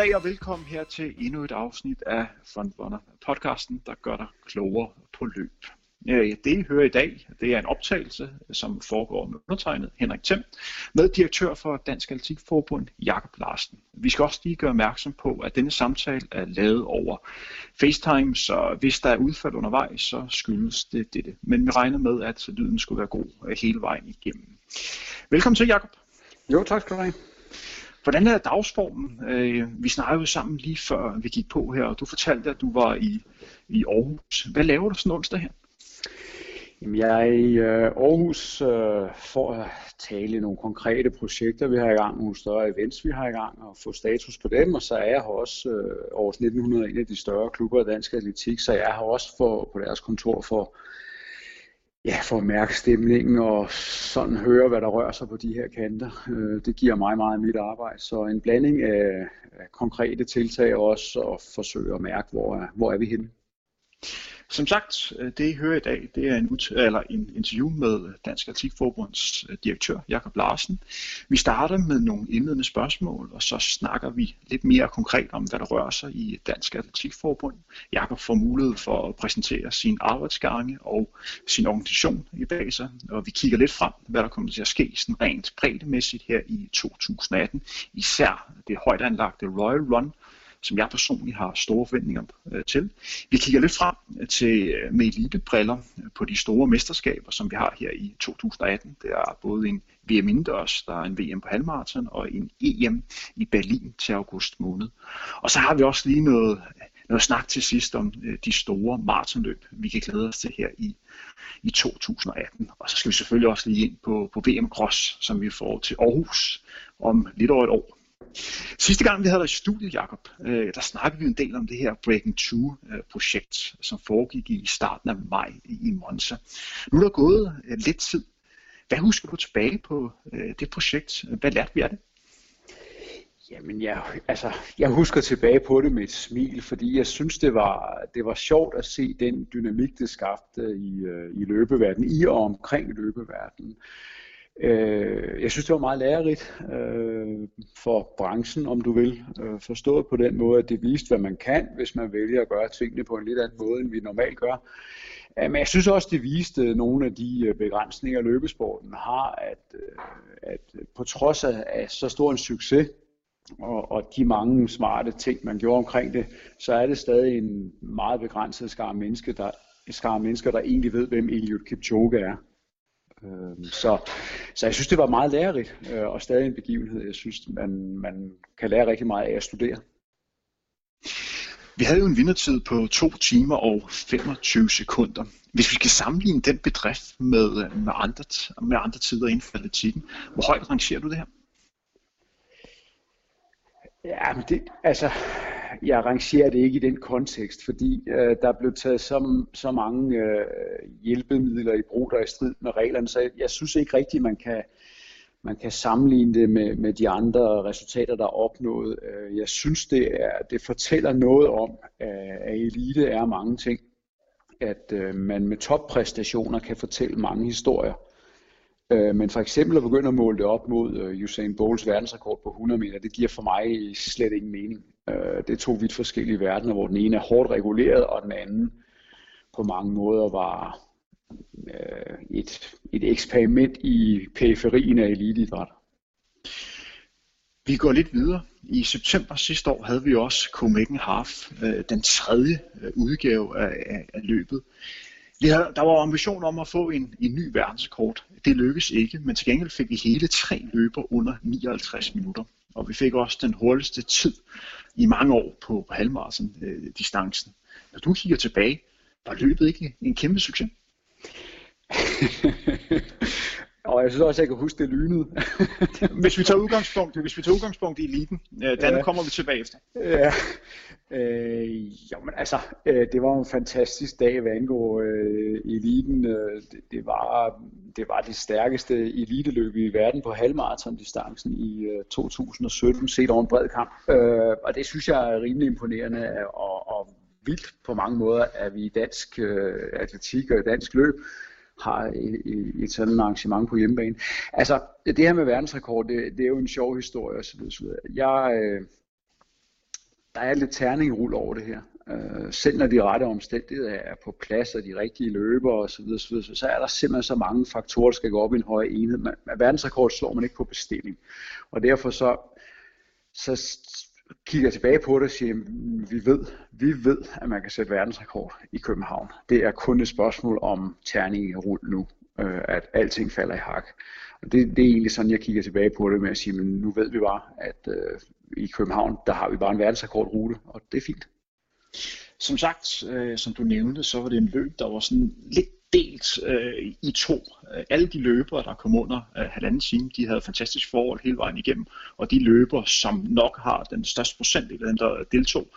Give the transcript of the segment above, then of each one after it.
Goddag og velkommen her til endnu et afsnit af Frontrunner podcasten, der gør dig klogere på løb. Det I hører i dag, det er en optagelse, som foregår med undertegnet Henrik Thiem, med direktør for Dansk Atletikforbund, Jakob Larsen. Vi skal også lige gøre opmærksom på, at denne samtale er lavet over FaceTime, så hvis der er udfald undervejs, så skyldes det dette. Men vi regner med, at lyden skulle være god hele vejen igennem. Velkommen til, Jakob. Jo, tak skal du have. Hvordan er dagsformen? Øh, vi snakkede jo sammen lige før vi gik på her, og du fortalte, at du var i, i Aarhus. Hvad laver du sådan onsdag her? Jamen, jeg er i øh, Aarhus øh, for at tale nogle konkrete projekter, vi har i gang, nogle større events, vi har i gang, og få status på dem, og så er jeg her også øh, Aarhus 1900, en af de større klubber af dansk atletik, så jeg er her også for, på deres kontor for, ja, for at mærke stemningen og sådan høre, hvad der rører sig på de her kanter. Øh, det giver mig meget af mit arbejde, så en blanding af, af konkrete tiltag også, og forsøge at mærke, hvor er, hvor er vi henne. Som sagt, øh, det I hører i dag, det er en, eller en interview med Dansk Atletikforbunds øh, direktør, Jakob Larsen. Vi starter med nogle indledende spørgsmål, og så snakker vi lidt mere konkret om, hvad der rører sig i Dansk Atletikforbund. Jakob får mulighed for at præsentere sin arbejdsgange og sin organisation i bag sig, og vi kigger lidt frem, hvad der kommer til at ske sådan rent breddemæssigt her i 2018. Især det højt anlagte Royal Run, som jeg personligt har store forventninger øh, til. Vi kigger lidt frem øh, til øh, med elitebriller på de store mesterskaber, som vi har her i 2018. Der er både en VM indendørs, der er en VM på halvmarathon og en EM i Berlin til august måned. Og så har vi også lige noget, noget snak til sidst om øh, de store maratonløb, vi kan glæde os til her i, i 2018. Og så skal vi selvfølgelig også lige ind på, på VM Cross, som vi får til Aarhus om lidt over et år. Sidste gang vi havde dig i studiet, Jacob, øh, der snakkede vi en del om det her Breaking 2-projekt, øh, som foregik i starten af maj i Monza. Nu er der gået øh, lidt tid. Hvad husker du tilbage på øh, det projekt? Hvad lærte vi af det? Jamen, jeg, altså, jeg husker tilbage på det med et smil, fordi jeg synes, det var, det var sjovt at se den dynamik, det skabte i, øh, i løbeverdenen, i og omkring løbeverdenen. Øh, jeg synes, det var meget lærerigt øh, for branchen, om du vil. Øh, forstået på den måde, at det viste, hvad man kan, hvis man vælger at gøre tingene på en lidt anden måde, end vi normalt gør. Øh, men jeg synes også, det viste nogle af de øh, begrænsninger, løbesporten har, at, øh, at på trods af så stor en succes, og, og de mange smarte ting, man gjorde omkring det, så er det stadig en meget begrænset skare mennesker, der, skare mennesker, der egentlig ved, hvem Eliud Kipchoge er. Øh, så, så jeg synes, det var meget lærerigt, øh, og stadig en begivenhed, jeg synes, man, man kan lære rigtig meget af at studere. Vi havde jo en vindertid på 2 timer og 25 sekunder. Hvis vi skal sammenligne den bedrift med, med, andre, med andre tider inden for atletikken, hvor højt rangerer du det her? Ja, men det, altså, jeg rangerer det ikke i den kontekst, fordi øh, der blev taget så, så mange øh, hjælpemidler i brug, der er i strid med reglerne, så jeg, jeg synes ikke rigtigt, man kan, man kan sammenligne det med, med de andre resultater, der er opnået. Øh, jeg synes, det, er, det fortæller noget om, øh, at elite er mange ting. At øh, man med toppræstationer kan fortælle mange historier. Øh, men for eksempel at begynde at måle det op mod øh, Usain Bolts verdensrekord på 100 meter, det giver for mig slet ingen mening. Øh, det er to vidt forskellige verdener, hvor den ene er hårdt reguleret, og den anden på mange måder var øh, et, et eksperiment i periferien af eliteidræt. Vi går lidt videre. I september sidste år havde vi også Copenhagen Half, øh, den tredje øh, udgave af, af, af løbet. Der var ambition om at få en, en ny verdenskort. Det lykkedes ikke, men til gengæld fik vi hele tre løber under 59 minutter. Og vi fik også den hurtigste tid i mange år på, på halvmarathon-distancen. Øh, Når du kigger tilbage, var løbet ikke en kæmpe succes? Og jeg synes også, at jeg kan huske det lynede. hvis vi tager udgangspunkt, hvis vi tager udgangspunkt i eliten, øh, den ja. kommer vi tilbage efter. Ja, øh, jo, men altså, øh, det var en fantastisk dag, hvad angår øh, eliten. Øh, det, det, var, det var det stærkeste eliteløb i verden på halvmarathon-distancen i øh, 2017, set over en bred kamp. Øh, og det synes jeg er rimelig imponerende og, og vildt på mange måder, at vi i dansk øh, atletik og dansk løb har et, et sådan arrangement på hjemmebane. Altså, det her med verdensrekord, det, det er jo en sjov historie osv. Jeg, øh, der er lidt terningrul over det her. Øh, selv når de rette omstændigheder er på plads, og de rigtige løber osv., så, så, så er der simpelthen så mange faktorer, der skal gå op i en høj enhed. Man, verdensrekord slår man ikke på bestilling. Og derfor så, så kigger tilbage på det og siger, vi ved, vi ved, at man kan sætte verdensrekord i København. Det er kun et spørgsmål om terning i rul nu, øh, at alting falder i hak. Og det, det er egentlig sådan, jeg kigger tilbage på det med at sige, men nu ved vi bare, at øh, i København, der har vi bare en verdensrekordrute, og det er fint. Som sagt, øh, som du nævnte, så var det en løb, der var sådan lidt delt øh, i to. Øh, alle de løbere, der kom under øh, halvanden time, de havde fantastisk forhold hele vejen igennem, og de løbere, som nok har den største procent af dem, der deltog,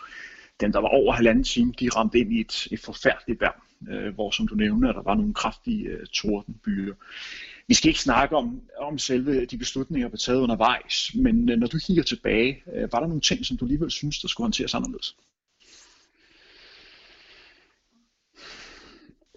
dem, der var over halvanden time, de ramte ind i et, et forfærdeligt vejr, øh, hvor, som du nævner, der var nogle kraftige øh, tordenbyer. Vi skal ikke snakke om, om selve de beslutninger, der blev taget undervejs, men øh, når du kigger tilbage, øh, var der nogle ting, som du alligevel synes, der skulle håndteres anderledes?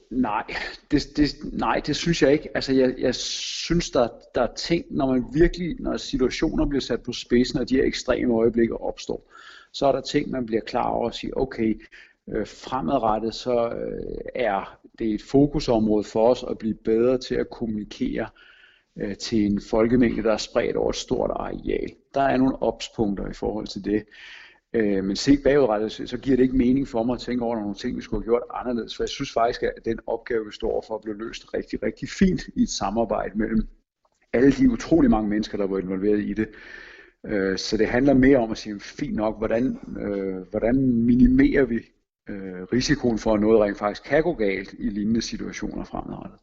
Nej, det, det, nej, det synes jeg ikke. Altså, jeg, jeg synes, der, der er ting, når man virkelig, når situationer bliver sat på spidsen, og de her ekstreme øjeblikke opstår, så er der ting, man bliver klar over at sige, okay, øh, fremadrettet, så øh, er det et fokusområde for os at blive bedre til at kommunikere øh, til en folkemængde, der er spredt over et stort areal. Der er nogle opspunkter i forhold til det. Øh, men set bagudrettet, så, så giver det ikke mening for mig at tænke over nogle ting, vi skulle have gjort anderledes. For jeg synes faktisk, at den opgave, vi står for, blev løst rigtig, rigtig fint i et samarbejde mellem alle de utrolig mange mennesker, der var involveret i det. Øh, så det handler mere om at sige, fint nok, hvordan, øh, hvordan minimerer vi øh, risikoen for, at noget rent faktisk kan gå galt i lignende situationer fremadrettet.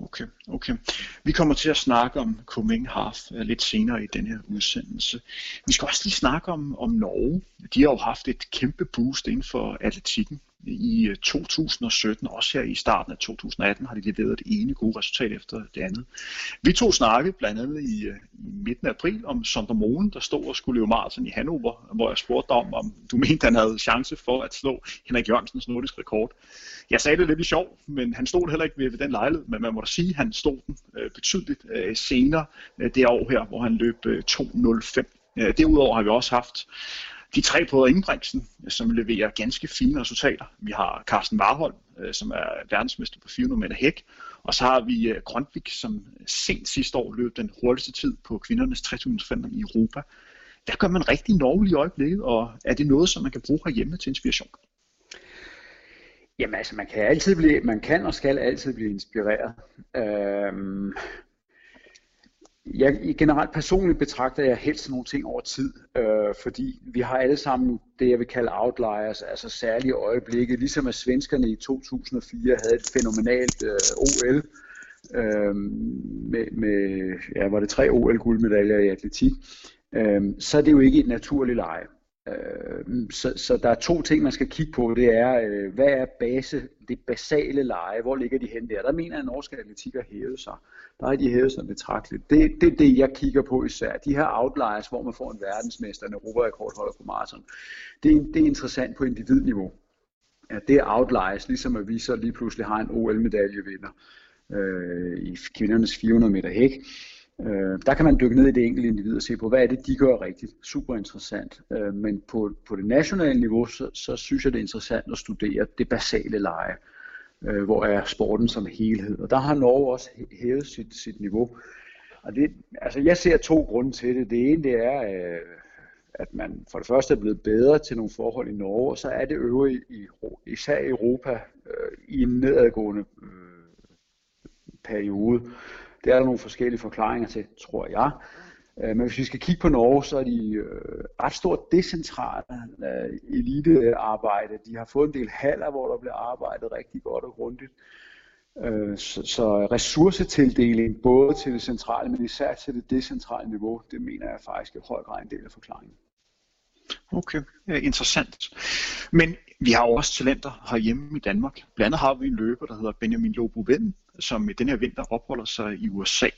Okay, okay. Vi kommer til at snakke om Coming Half øh, lidt senere i den her udsendelse. Vi skal også lige snakke om, om Norge. De har jo haft et kæmpe boost inden for atletikken i øh, 2017, også her i starten af 2018, har de leveret det ene gode resultat efter det andet. Vi to snakke blandt andet i, øh, i midten af april om Sonder Moen, der stod og skulle løbe maraton i Hannover, hvor jeg spurgte dig om, om du mente, han havde chance for at slå Henrik Jørgensens nordisk rekord. Jeg sagde det lidt i sjov, men han stod heller ikke ved, ved den lejlighed, men man må da sige, at han stod den øh, betydeligt øh, senere øh, det år her, hvor han løb øh, 2.05. Øh, derudover har vi også haft de tre på Ingebrigtsen, som leverer ganske fine resultater. Vi har Carsten Warholm, øh, som er verdensmester på 400 meter hæk, og så har vi øh, Grønvik, som sent sidste år løb den hurtigste tid på kvindernes 3000 i Europa. Hvad gør man rigtig i Norge i øjeblikket, og er det noget, som man kan bruge herhjemme til inspiration? Jamen altså, man kan altid blive, man kan og skal altid blive inspireret. Øhm, jeg, generelt personligt betragter jeg helst nogle ting over tid, øh, fordi vi har alle sammen det, jeg vil kalde outliers, altså særlige øjeblikke, ligesom at svenskerne i 2004 havde et fænomenalt øh, OL, øh, med, med, ja, var det tre OL-guldmedaljer i atletik, øh, så er det jo ikke et naturligt leje. Øh, så, så der er to ting, man skal kigge på. Det er, øh, hvad er base, det basale leje? Hvor ligger de hen der? Der mener jeg, at norske atletik har hævet sig. Der har de hævet sig betragteligt. Det, det er det, jeg kigger på især. De her outliers, hvor man får en verdensmester, en europarekordholder på maraton. Det, det er interessant på individniveau. Ja, det er outliers, ligesom at vi så lige pludselig har en OL-medaljevinder øh, i kvindernes 400 meter hæk. Øh, der kan man dykke ned i det enkelte individ og se på, hvad er det, de gør rigtigt. Super interessant. Øh, men på, på det nationale niveau, så, så synes jeg, det er interessant at studere det basale leje. Øh, hvor er sporten som helhed. Og der har Norge også hævet sit, sit niveau. Og det, altså jeg ser to grunde til det. Det ene det er, øh, at man for det første er blevet bedre til nogle forhold i Norge, og så er det øvrigt i, især i Europa øh, i en nedadgående øh, periode. Det er der nogle forskellige forklaringer til, tror jeg. Øh, men hvis vi skal kigge på Norge, så er de øh, ret stort decentrale øh, elitearbejde. De har fået en del haller, hvor der bliver arbejdet rigtig godt og grundigt. Øh, så, så ressourcetildeling både til det centrale, men især til det decentrale niveau, det mener jeg faktisk i høj grad en del af forklaringen. Okay, interessant. Men vi har også talenter herhjemme i Danmark. Blandt andet har vi en løber, der hedder Benjamin Lobo Vind, som i den her vinter opholder sig i USA.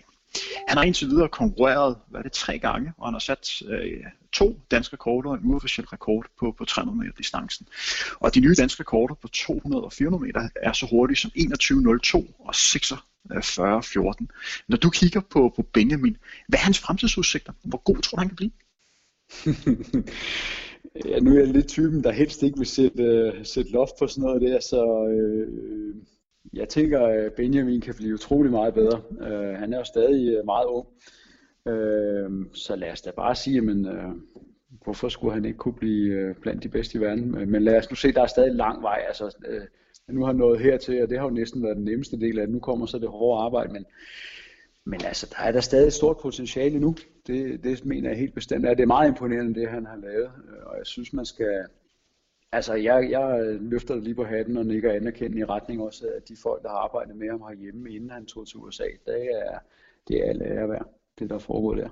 Han har indtil videre konkurreret, hvad er det, tre gange, og han har sat øh, to danske rekorder og en uofficiel rekord på, på 300 meter distancen. Og de nye danske rekorder på 200 og 400 meter er så hurtige som 21.02 og 46.14. Når du kigger på, på Benjamin, hvad er hans fremtidsudsigter? Hvor god tror du, han kan blive? Ja, nu er jeg lidt typen, der helst ikke vil sætte, uh, sætte loft på sådan noget der, så uh, jeg tænker, at Benjamin kan blive utrolig meget bedre. Uh, han er jo stadig meget ung, uh, så lad os da bare sige, men uh, hvorfor skulle han ikke kunne blive uh, blandt de bedste i verden? Men lad os nu se, der er stadig lang vej. Altså, uh, nu har han nået hertil, og det har jo næsten været den nemmeste del af det. Nu kommer så det hårde arbejde, men men altså, der er der stadig et stort potentiale nu. Det, det mener jeg helt bestemt. Ja, det er meget imponerende, det han har lavet. Øh, og jeg synes, man skal... Altså, jeg, jeg løfter det lige på hatten og nikker anerkendende i retning også af de folk, der har arbejdet med ham herhjemme, inden han tog til USA. Det er, det er alle værd, det der foregår der.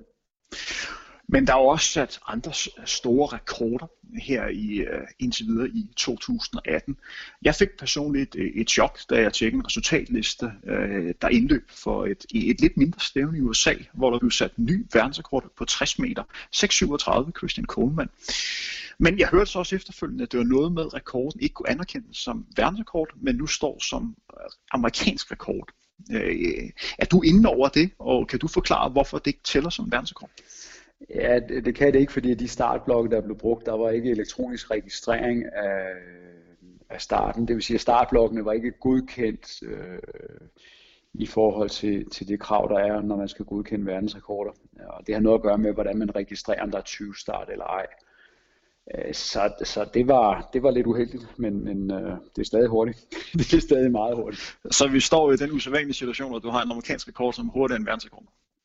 Men der er også sat andre store rekorder her i øh, indtil videre i 2018. Jeg fik personligt et, et chok, da jeg tjekkede en resultatliste, øh, der indløb for et, et lidt mindre stævne i USA, hvor der blev sat ny verdensrekord på 60 meter, 6.37 Christian Coleman. Men jeg hørte så også efterfølgende, at det var noget med, at rekorden ikke kunne anerkendes som verdensrekord, men nu står som amerikansk rekord. Er du inde over det, og kan du forklare, hvorfor det ikke tæller som verdensrekord? Ja, det, det kan det ikke, fordi de startblokke, der blev brugt, der var ikke elektronisk registrering af, af starten. Det vil sige, at startblokkene var ikke godkendt øh, i forhold til, til det krav, der er, når man skal godkende verdensrekorder. Og det har noget at gøre med, hvordan man registrerer, om der er 20 start eller ej. Øh, så, så det, var, det var lidt uheldigt, men, men øh, det er stadig hurtigt. det er stadig meget hurtigt. Så vi står i den usædvanlige situation, at du har en amerikansk rekord, som hurtigere end verdensrekord?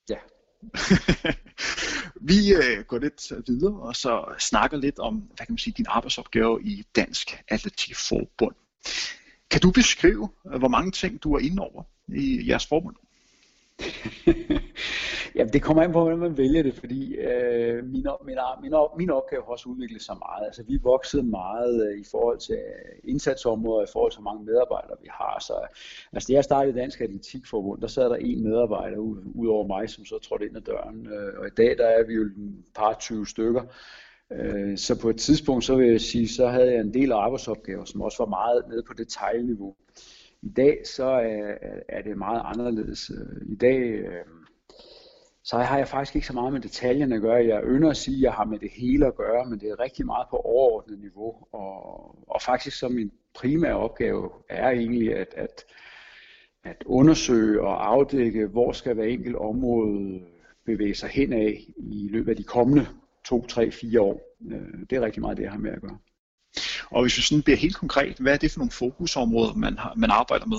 Ja. Vi øh, går lidt videre og så snakker lidt om, hvad kan man sige, din arbejdsopgave i Dansk Atletikforbund. Kan du beskrive, øh, hvor mange ting du er inde over i jeres forbund? ja, det kommer an på, hvordan man vælger det, fordi øh, min, min, min, min opgave har også udviklet sig meget. Altså, vi voksede meget øh, i forhold til øh, indsatsområder, i forhold til mange medarbejdere vi har. Så, altså, da jeg startede Dansk Atletikforbund, der sad der en medarbejder ud, ud over mig, som så trådte ind ad døren. Øh, og i dag der er vi jo en par 20 stykker. Øh, så på et tidspunkt, så vil jeg sige, så havde jeg en del arbejdsopgaver, som også var meget nede på detaljniveau. I dag så er, er det meget anderledes. Øh, I dag øh, så har jeg faktisk ikke så meget med detaljerne at gøre. Jeg ønsker at sige, at jeg har med det hele at gøre, men det er rigtig meget på overordnet niveau. Og, og faktisk så min primære opgave er egentlig at, at, at undersøge og afdække, hvor skal hver enkelt område bevæge sig hen af i løbet af de kommende 2, 3, 4 år. Øh, det er rigtig meget det, jeg har med at gøre. Og hvis vi sådan bliver helt konkret, hvad er det for nogle fokusområder, man, har, man arbejder med?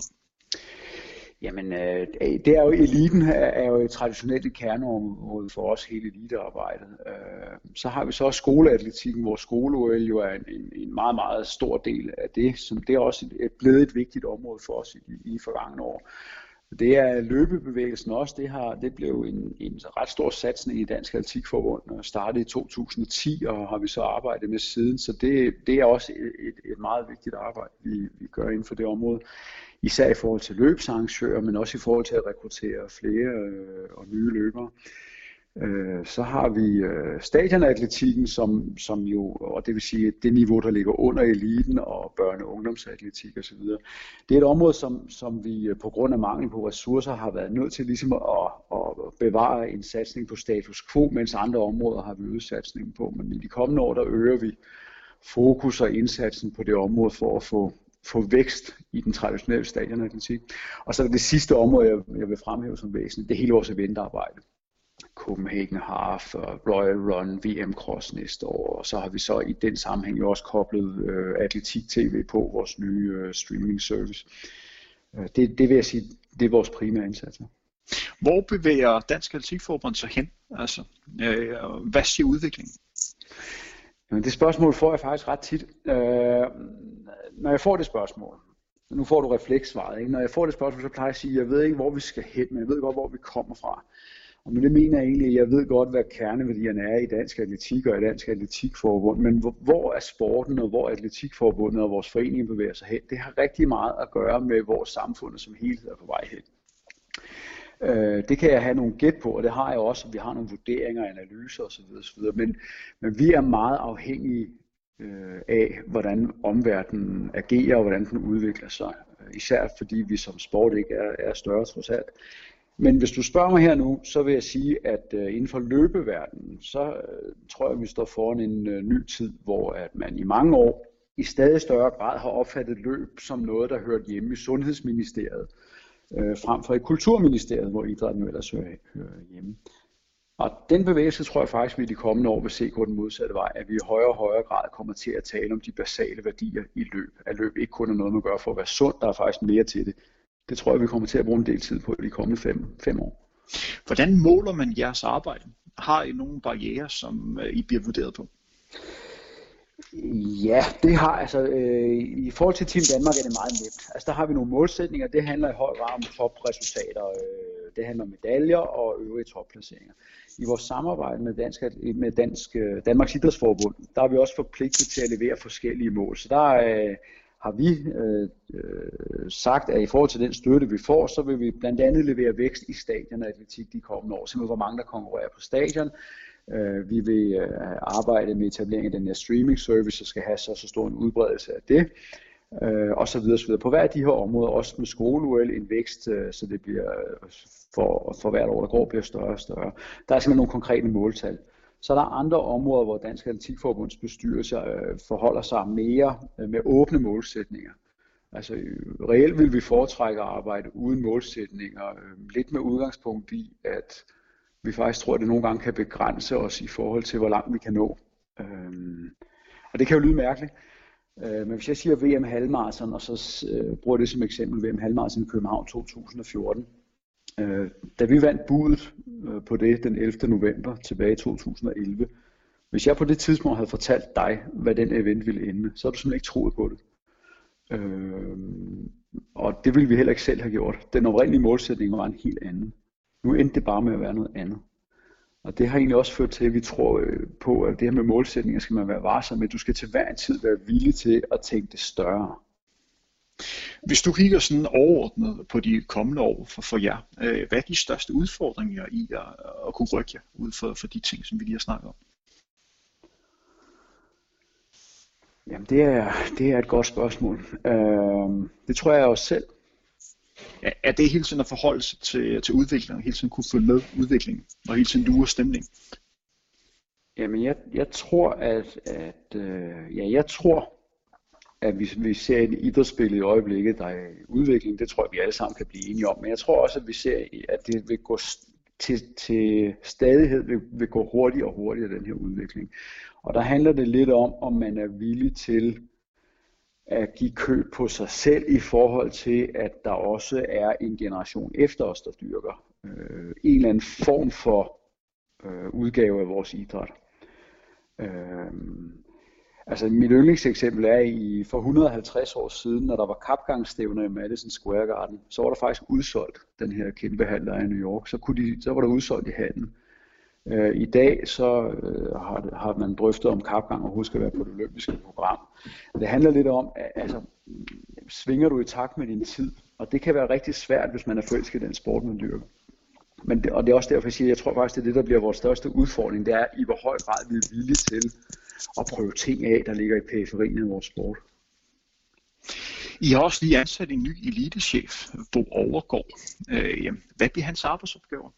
Jamen, øh, det er jo, eliten er jo et traditionelt kerneområde for os hele elitearbejdet. Øh, så har vi så også skoleatletikken, hvor skole jo er en, en, en meget, meget stor del af det, som det er også et, blevet et vigtigt område for os i, i forgangne år. Det er løbebevægelsen også. Det, har, det blev en, en ret stor satsning i Dansk Atletikforbund og startede i 2010, og har vi så arbejdet med siden. Så det, det er også et, et meget vigtigt arbejde, vi, vi gør inden for det område. Især i forhold til løbsarrangører, men også i forhold til at rekruttere flere øh, og nye løbere. Øh, Øh, så har vi øh, stadionatletikken, som, som jo, og det vil sige det niveau, der ligger under eliten og børne- og ungdomsatletik osv. Det er et område, som, som vi øh, på grund af mangel på ressourcer har været nødt til ligesom at, at bevare en satsning på status quo, mens andre områder har vi øget satsningen på. Men i de kommende år, der øger vi fokus og indsatsen på det område for at få, få vækst i den traditionelle stadionatletik. Og så er det sidste område, jeg, jeg vil fremhæve som væsentligt, det er hele vores eventarbejde. Copenhagen Half og Royal Run, VM Cross næste år, og så har vi så i den sammenhæng jo også koblet øh, Atletik TV på vores nye øh, streaming service. Øh, det, det vil jeg sige, det er vores primære indsatser. Hvor bevæger Dansk Atletikforbund sig hen? Altså, øh, hvad siger udviklingen? Jamen, det spørgsmål får jeg faktisk ret tit. Øh, når jeg får det spørgsmål, nu får du reflekssvaret, ikke? når jeg får det spørgsmål, så plejer jeg at sige, jeg ved ikke, hvor vi skal hen, men jeg ved godt, hvor vi kommer fra. Og med det mener jeg egentlig, at jeg ved godt, hvad kerneværdierne er i dansk atletik og i dansk atletikforbund, men hvor, hvor er sporten og hvor atletikforbundet og vores forening bevæger sig hen, det har rigtig meget at gøre med vores samfund som helhed er på vej hen. Øh, det kan jeg have nogle gæt på, og det har jeg også. Vi har nogle vurderinger, analyser osv. osv. Men, men vi er meget afhængige øh, af, hvordan omverdenen agerer og hvordan den udvikler sig. Øh, især fordi vi som sport ikke er, er større trods alt men hvis du spørger mig her nu, så vil jeg sige, at øh, inden for løbeverdenen, så øh, tror jeg, at vi står foran en øh, ny tid, hvor at man i mange år i stadig større grad har opfattet løb som noget, der hørte hjemme i Sundhedsministeriet, frem for i Kulturministeriet, hvor idrætten jo ellers hører, hører hjemme. Og den bevægelse tror jeg faktisk, at vi i de kommende år vil se gå den modsatte vej, at vi i højere og højere grad kommer til at tale om de basale værdier i løb. At løb ikke kun er noget, man gør for at være sund, der er faktisk mere til det. Det tror jeg, vi kommer til at bruge en del tid på i de kommende fem, fem år. Hvordan måler man jeres arbejde? Har I nogle barriere, som øh, I bliver vurderet på? Ja, det har altså øh, i forhold til Team Danmark er det meget nemt. Altså der har vi nogle målsætninger. Det handler i høj grad om topresultater. Øh, det handler om medaljer og øvrige topplaceringer. I vores samarbejde med, Dansk, med Dansk, øh, Danmarks Idrætsforbund, der er vi også forpligtet til at levere forskellige mål. Så der øh, har vi øh, øh, sagt, at i forhold til den støtte, vi får, så vil vi blandt andet levere vækst i stadion atletik de kommende år. Simpelthen hvor mange der konkurrerer på stadion. Øh, vi vil øh, arbejde med etablering af den her streaming service, der skal have så, så stor en udbredelse af det. Øh, og så videre, så videre. På hver af de her områder, også med skole en vækst, øh, så det bliver øh, for, for hvert år, der går, bliver større og større. Der er simpelthen nogle konkrete måltal. Så er der andre områder, hvor Dansk Atletikforbunds bestyrelse øh, forholder sig mere øh, med åbne målsætninger. Altså øh, reelt vil vi foretrække at arbejde uden målsætninger, øh, lidt med udgangspunkt i, at vi faktisk tror, at det nogle gange kan begrænse os i forhold til, hvor langt vi kan nå. Øhm, og det kan jo lyde mærkeligt, øh, men hvis jeg siger VM halvmarathon, og så øh, bruger det som eksempel VM halvmarathon i København 2014, Øh, da vi vandt budet øh, på det den 11. november tilbage i 2011, hvis jeg på det tidspunkt havde fortalt dig, hvad den event ville ende med, så havde du simpelthen ikke troet på det. Øh, og det ville vi heller ikke selv have gjort. Den oprindelige målsætning var en helt anden. Nu endte det bare med at være noget andet. Og det har egentlig også ført til, at vi tror øh, på, at det her med målsætninger skal man være varsom med. Du skal til hver en tid være villig til at tænke det større. Hvis du kigger sådan overordnet på de kommende år for, for jer, øh, hvad er de største udfordringer i at, at kunne rykke jer ud for, for de ting, som vi lige har snakket om? Jamen det er, det er et godt spørgsmål. Øh, det tror jeg også selv. Er, er det hele tiden at forholde sig til, til udviklingen, hele tiden kunne følge med udviklingen, og hele tiden lure stemning? Jamen jeg, jeg tror, at, at øh, ja, jeg tror, at vi, vi ser et idrætsspil i øjeblikket, der er i udvikling. Det tror jeg, vi alle sammen kan blive enige om. Men jeg tror også, at vi ser, at det vil gå til, til stadighed vil, vil gå hurtigere og hurtigere, den her udvikling. Og der handler det lidt om, om man er villig til at give køb på sig selv i forhold til, at der også er en generation efter os, der dyrker øh, en eller anden form for øh, udgave af vores idræt. Øh, Altså mit yndlingseksempel er i for 150 år siden, når der var kapgangsstævner i Madison Square Garden, så var der faktisk udsolgt den her kæmpe handler i New York. Så, kunne de, så var der udsolgt i handen. Øh, I dag så øh, har, har man drøftet om kapgang og husker at være på det olympiske program. Det handler lidt om, at, altså, svinger du i takt med din tid, og det kan være rigtig svært, hvis man er forelsket i den sport, man dyrker. Men det, og det er også derfor, jeg siger, at jeg tror faktisk, det er det, der bliver vores største udfordring, det er i hvor høj grad vi er villige til at prøve ting af, der ligger i periferien af vores sport. I har også lige ansat en ny elitechef, Bo Overgaard. Øh, hvad bliver hans arbejdsopgaver?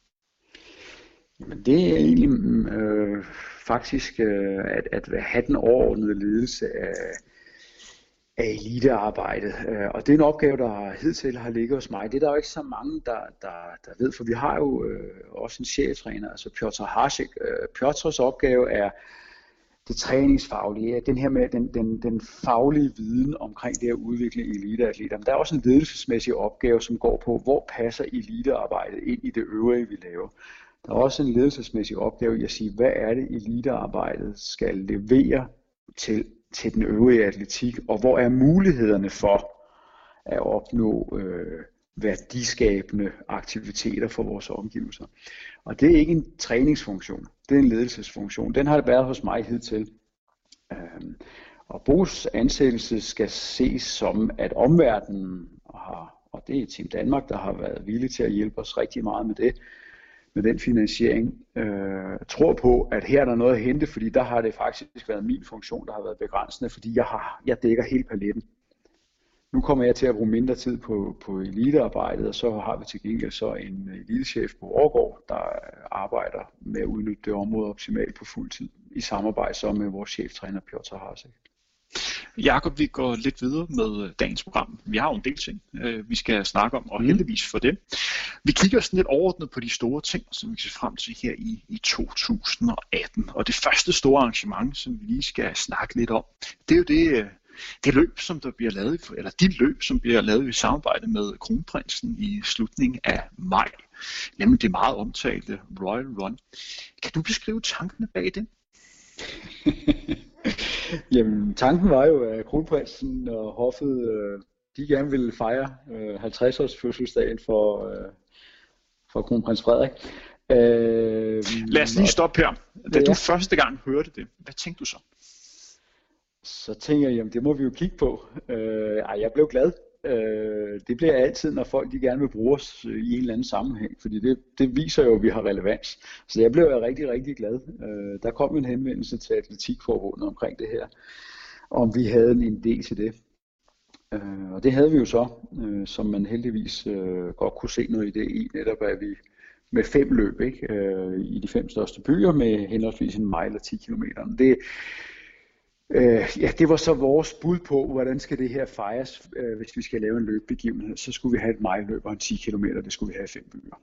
Jamen, det er egentlig øh, faktisk øh, at, at have den overordnede ledelse af, af elitearbejdet. Øh, og det er en opgave, der hidtil har ligget hos mig. Det er der jo ikke så mange, der, der, der ved, for vi har jo øh, også en cheftræner, altså Piotr Hasek. Øh, Piotr's opgave er det træningsfaglige, den her med den, den, den faglige viden omkring det at udvikle eliteatleter. Men der er også en ledelsesmæssig opgave, som går på, hvor passer elitearbejdet ind i det øvrige, vi laver. Der er også en ledelsesmæssig opgave i at sige, hvad er det elitearbejdet skal levere til, til den øvrige atletik, og hvor er mulighederne for at opnå øh, værdiskabende aktiviteter for vores omgivelser. Og det er ikke en træningsfunktion, det er en ledelsesfunktion. Den har det været hos mig hidtil. Øhm, og Bo's ansættelse skal ses som, at omverdenen, har, og det er Team Danmark, der har været villig til at hjælpe os rigtig meget med det, med den finansiering, øh, tror på, at her er der noget at hente, fordi der har det faktisk været min funktion, der har været begrænsende, fordi jeg, har, jeg dækker hele paletten. nu kommer jeg til at bruge mindre tid på, på elitearbejdet, og så har vi til gengæld så en elitechef på Årgård, der arbejder med at udnytte det område optimalt på fuld tid, i samarbejde så med vores cheftræner Piotr Hasek. Jakob, vi går lidt videre med dagens program. Vi har jo en del ting, øh, vi skal snakke om, og mm. heldigvis for det. Vi kigger sådan lidt overordnet på de store ting, som vi ser frem til her i, i 2018. Og det første store arrangement, som vi lige skal snakke lidt om, det er jo det, øh, det løb, som der bliver lavet, eller de løb, som bliver lavet i samarbejde med kronprinsen i slutningen af maj, nemlig det meget omtalte Royal Run. Kan du beskrive tankene bag det? Jamen, tanken var jo, at kronprinsen og hoffet, øh, de gerne ville fejre øh, 50-års fødselsdagen for, for kronprins Frederik. Lad os lige stoppe her. Da ja. du første gang hørte det, hvad tænkte du så? Så tænker jeg, jamen det må vi jo kigge på. Øh, ej, jeg blev glad. Øh, det bliver altid, når folk de gerne vil bruge os i en eller anden sammenhæng, fordi det, det viser jo, at vi har relevans. Så jeg blev rigtig, rigtig glad. Øh, der kom en henvendelse til Atletikforbundet omkring det her, om vi havde en idé til det. Øh, og det havde vi jo så, øh, som man heldigvis øh, godt kunne se noget i det i, netop at vi med fem løb ikke, øh, i de fem største byer med henholdsvis en mile og 10 km. Det, Øh, ja, det var så vores bud på, hvordan skal det her fejres, øh, hvis vi skal lave en løbbegivenhed. Så skulle vi have et mile-løb og en 10 km, det skulle vi have i fem byer.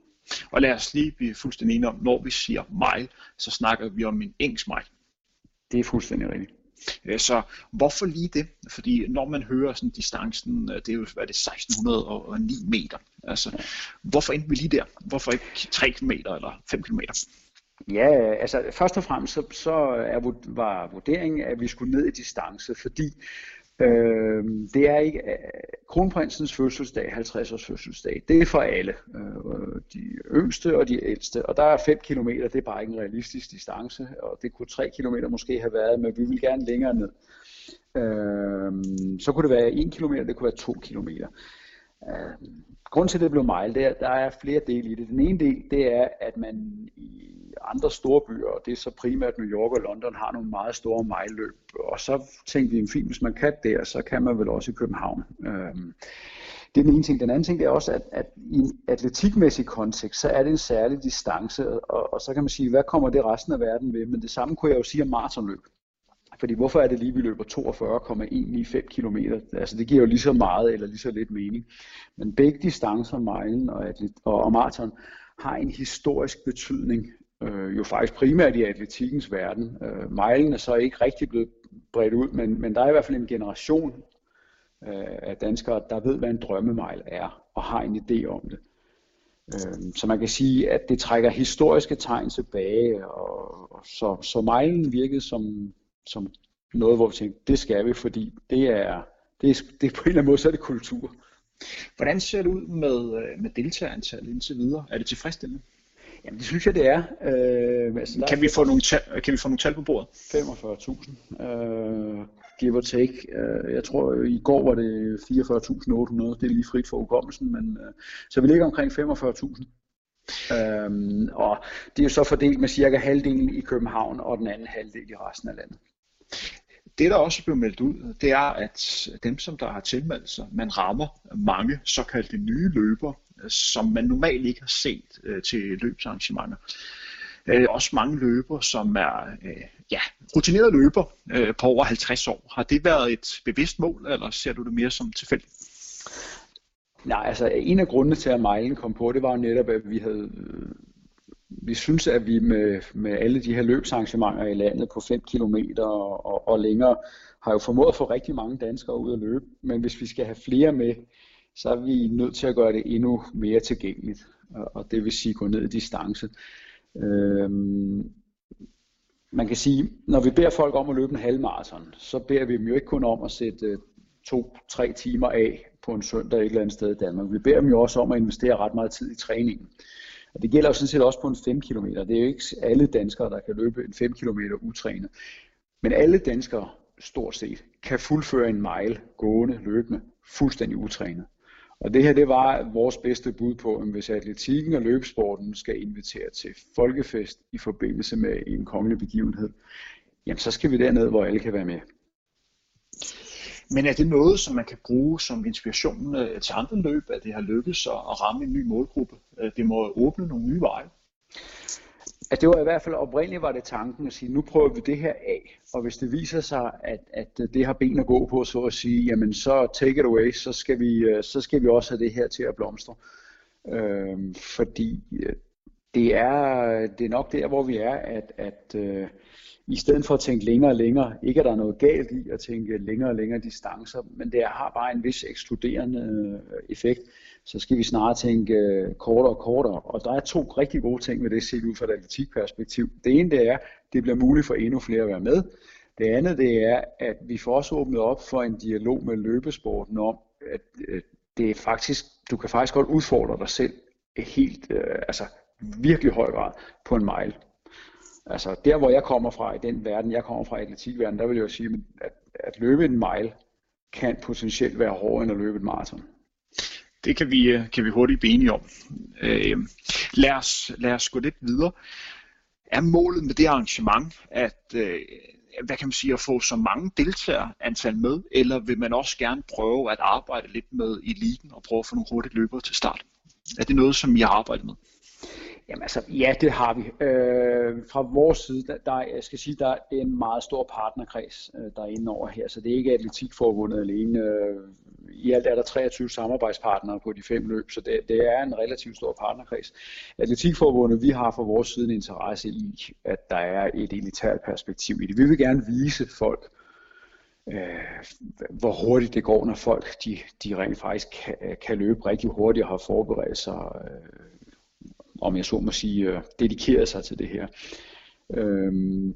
Og lad os lige blive fuldstændig enige om, når vi siger mile, så snakker vi om en engelsk mile. Det er fuldstændig rigtigt. Øh, så hvorfor lige det? Fordi når man hører sådan distancen, øh, det er jo hvad er det, 1609 meter. Altså, hvorfor endte vi lige der? Hvorfor ikke 3 km eller 5 km? Ja, altså først og fremmest så, så er, var vurderingen, at vi skulle ned i distance, fordi øh, det er ikke øh, kronprinsens fødselsdag, 50 års fødselsdag, det er for alle, øh, de yngste og de ældste, og der er 5 km, det er bare ikke en realistisk distance, og det kunne 3 km måske have været, men vi vil gerne længere ned. Øh, så kunne det være 1 km, det kunne være 2 km. Øh, Grunden til, at det blev mile, det er, der er flere dele i det. Den ene del, det er, at man i andre store byer, og det er så primært New York og London, har nogle meget store mile-løb. Og så tænkte vi, fint, hvis man kan der, så kan man vel også i København. Øhm, det er den ene ting. Den anden ting det er også, at, at i en atletikmæssig kontekst, så er det en særlig distance, og, og så kan man sige, hvad kommer det resten af verden ved? Men det samme kunne jeg jo sige om maratonløb. Fordi hvorfor er det lige, vi løber 42,195 km? Altså det giver jo lige så meget eller lige så lidt mening. Men begge distancer, milen og, og, og maraton, har en historisk betydning. Øh, jo faktisk primært i atletikkens verden. Øh, milen er så ikke rigtig blevet bredt ud, men, men der er i hvert fald en generation øh, af danskere, der ved, hvad en drømmemejl er, og har en idé om det. Øh, så man kan sige, at det trækker historiske tegn tilbage, og, og så, så mejlen virkede som, som noget, hvor vi tænkte, det skal vi, fordi det er, det er, det er på en eller anden måde, så er det kultur. Hvordan ser det ud med, øh, med deltagerantallet indtil videre? Er det tilfredsstillende? Jamen det synes jeg, det er. Øh, altså, kan, vi få nogle tal, kan vi få nogle tal på bordet? 45.000, øh, give or take. Øh, jeg tror, i går var det 44.800, det er lige frit for udkommelsen, men øh, så vi ligger omkring 45.000. Øhm, og det er jo så fordelt med cirka halvdelen i København og den anden halvdel i resten af landet. Det, der også blev meldt ud, det er, at dem, som der har tilmeldt sig, man rammer mange såkaldte nye løber, øh, som man normalt ikke har set øh, til løbsarrangementer. Øh, også mange løber, som er øh, ja, rutinerede løber øh, på over 50 år. Har det været et bevidst mål, eller ser du det mere som tilfældigt? Nej, altså en af grundene til, at mejlen kom på, det var jo netop, at vi havde øh, vi synes, at vi med, med alle de her løbsarrangementer i landet på 5 km og, og, og længere, har jo formået at få rigtig mange danskere ud at løbe. Men hvis vi skal have flere med, så er vi nødt til at gøre det endnu mere tilgængeligt. Og, og det vil sige gå ned i distance. Øhm, man kan sige, når vi beder folk om at løbe en halvmarathon, så beder vi dem jo ikke kun om at sætte øh, to-tre timer af på en søndag et eller andet sted i Danmark. Vi beder dem jo også om at investere ret meget tid i træningen. Og det gælder jo sådan set også på en 5 km. Det er jo ikke alle danskere, der kan løbe en 5 km utrænet. Men alle danskere, stort set, kan fuldføre en mile gående, løbende, fuldstændig utrænet. Og det her, det var vores bedste bud på, at hvis atletikken og løbesporten skal invitere til folkefest i forbindelse med en kongelig begivenhed, jamen så skal vi derned, hvor alle kan være med. Men er det noget, som man kan bruge som inspiration øh, til andre løb, at det har lykkes at, ramme en ny målgruppe? Øh, det må åbne nogle nye veje. At det var i hvert fald oprindeligt var det tanken at sige, nu prøver vi det her af, og hvis det viser sig, at, at det har ben at gå på, så at sige, jamen så take it away, så skal vi, øh, så skal vi også have det her til at blomstre. Øhm, fordi det er, det er nok der, hvor vi er, at, at øh, i stedet for at tænke længere og længere, ikke at der er noget galt i at tænke længere og længere distancer, men det har bare en vis ekskluderende øh, effekt, så skal vi snarere tænke øh, kortere og kortere. Og der er to rigtig gode ting ved det set ud fra et atletikperspektiv. Det ene det er, at det bliver muligt for endnu flere at være med. Det andet det er, at vi får også åbnet op for en dialog med løbesporten om, at øh, det er faktisk, du kan faktisk godt udfordre dig selv helt, øh, altså virkelig høj grad på en mile. Altså der, hvor jeg kommer fra, i den verden, jeg kommer fra, atletikverden, atletikverdenen, der vil jeg jo sige, at, at løbe en mile kan potentielt være hårdere end at løbe et maraton. Det kan vi, øh, kan vi hurtigt blive enige om. Øh, lad, os, lad os gå lidt videre. Er målet med det arrangement, at, øh, hvad kan man sige, at få så mange deltagere antal med, eller vil man også gerne prøve at arbejde lidt med eliten og prøve at få nogle hurtige løbere til start? Er det noget, som I har arbejdet med? Jamen altså, ja, det har vi. Øh, fra vores side, der, der, jeg skal sige, der det er en meget stor partnerkreds, øh, der er inde over her, så det er ikke Atletikforbundet alene. Øh, I alt er der 23 samarbejdspartnere på de fem løb, så det, det er en relativt stor partnerkreds. Atletikforbundet, vi har fra vores side en interesse i, at der er et elitært perspektiv i det. Vi vil gerne vise folk, øh, hvor hurtigt det går, når folk de, de rent faktisk kan, kan løbe rigtig hurtigt og har forberedt sig øh, om jeg så må sige, øh, dedikeret sig til det her. Øhm,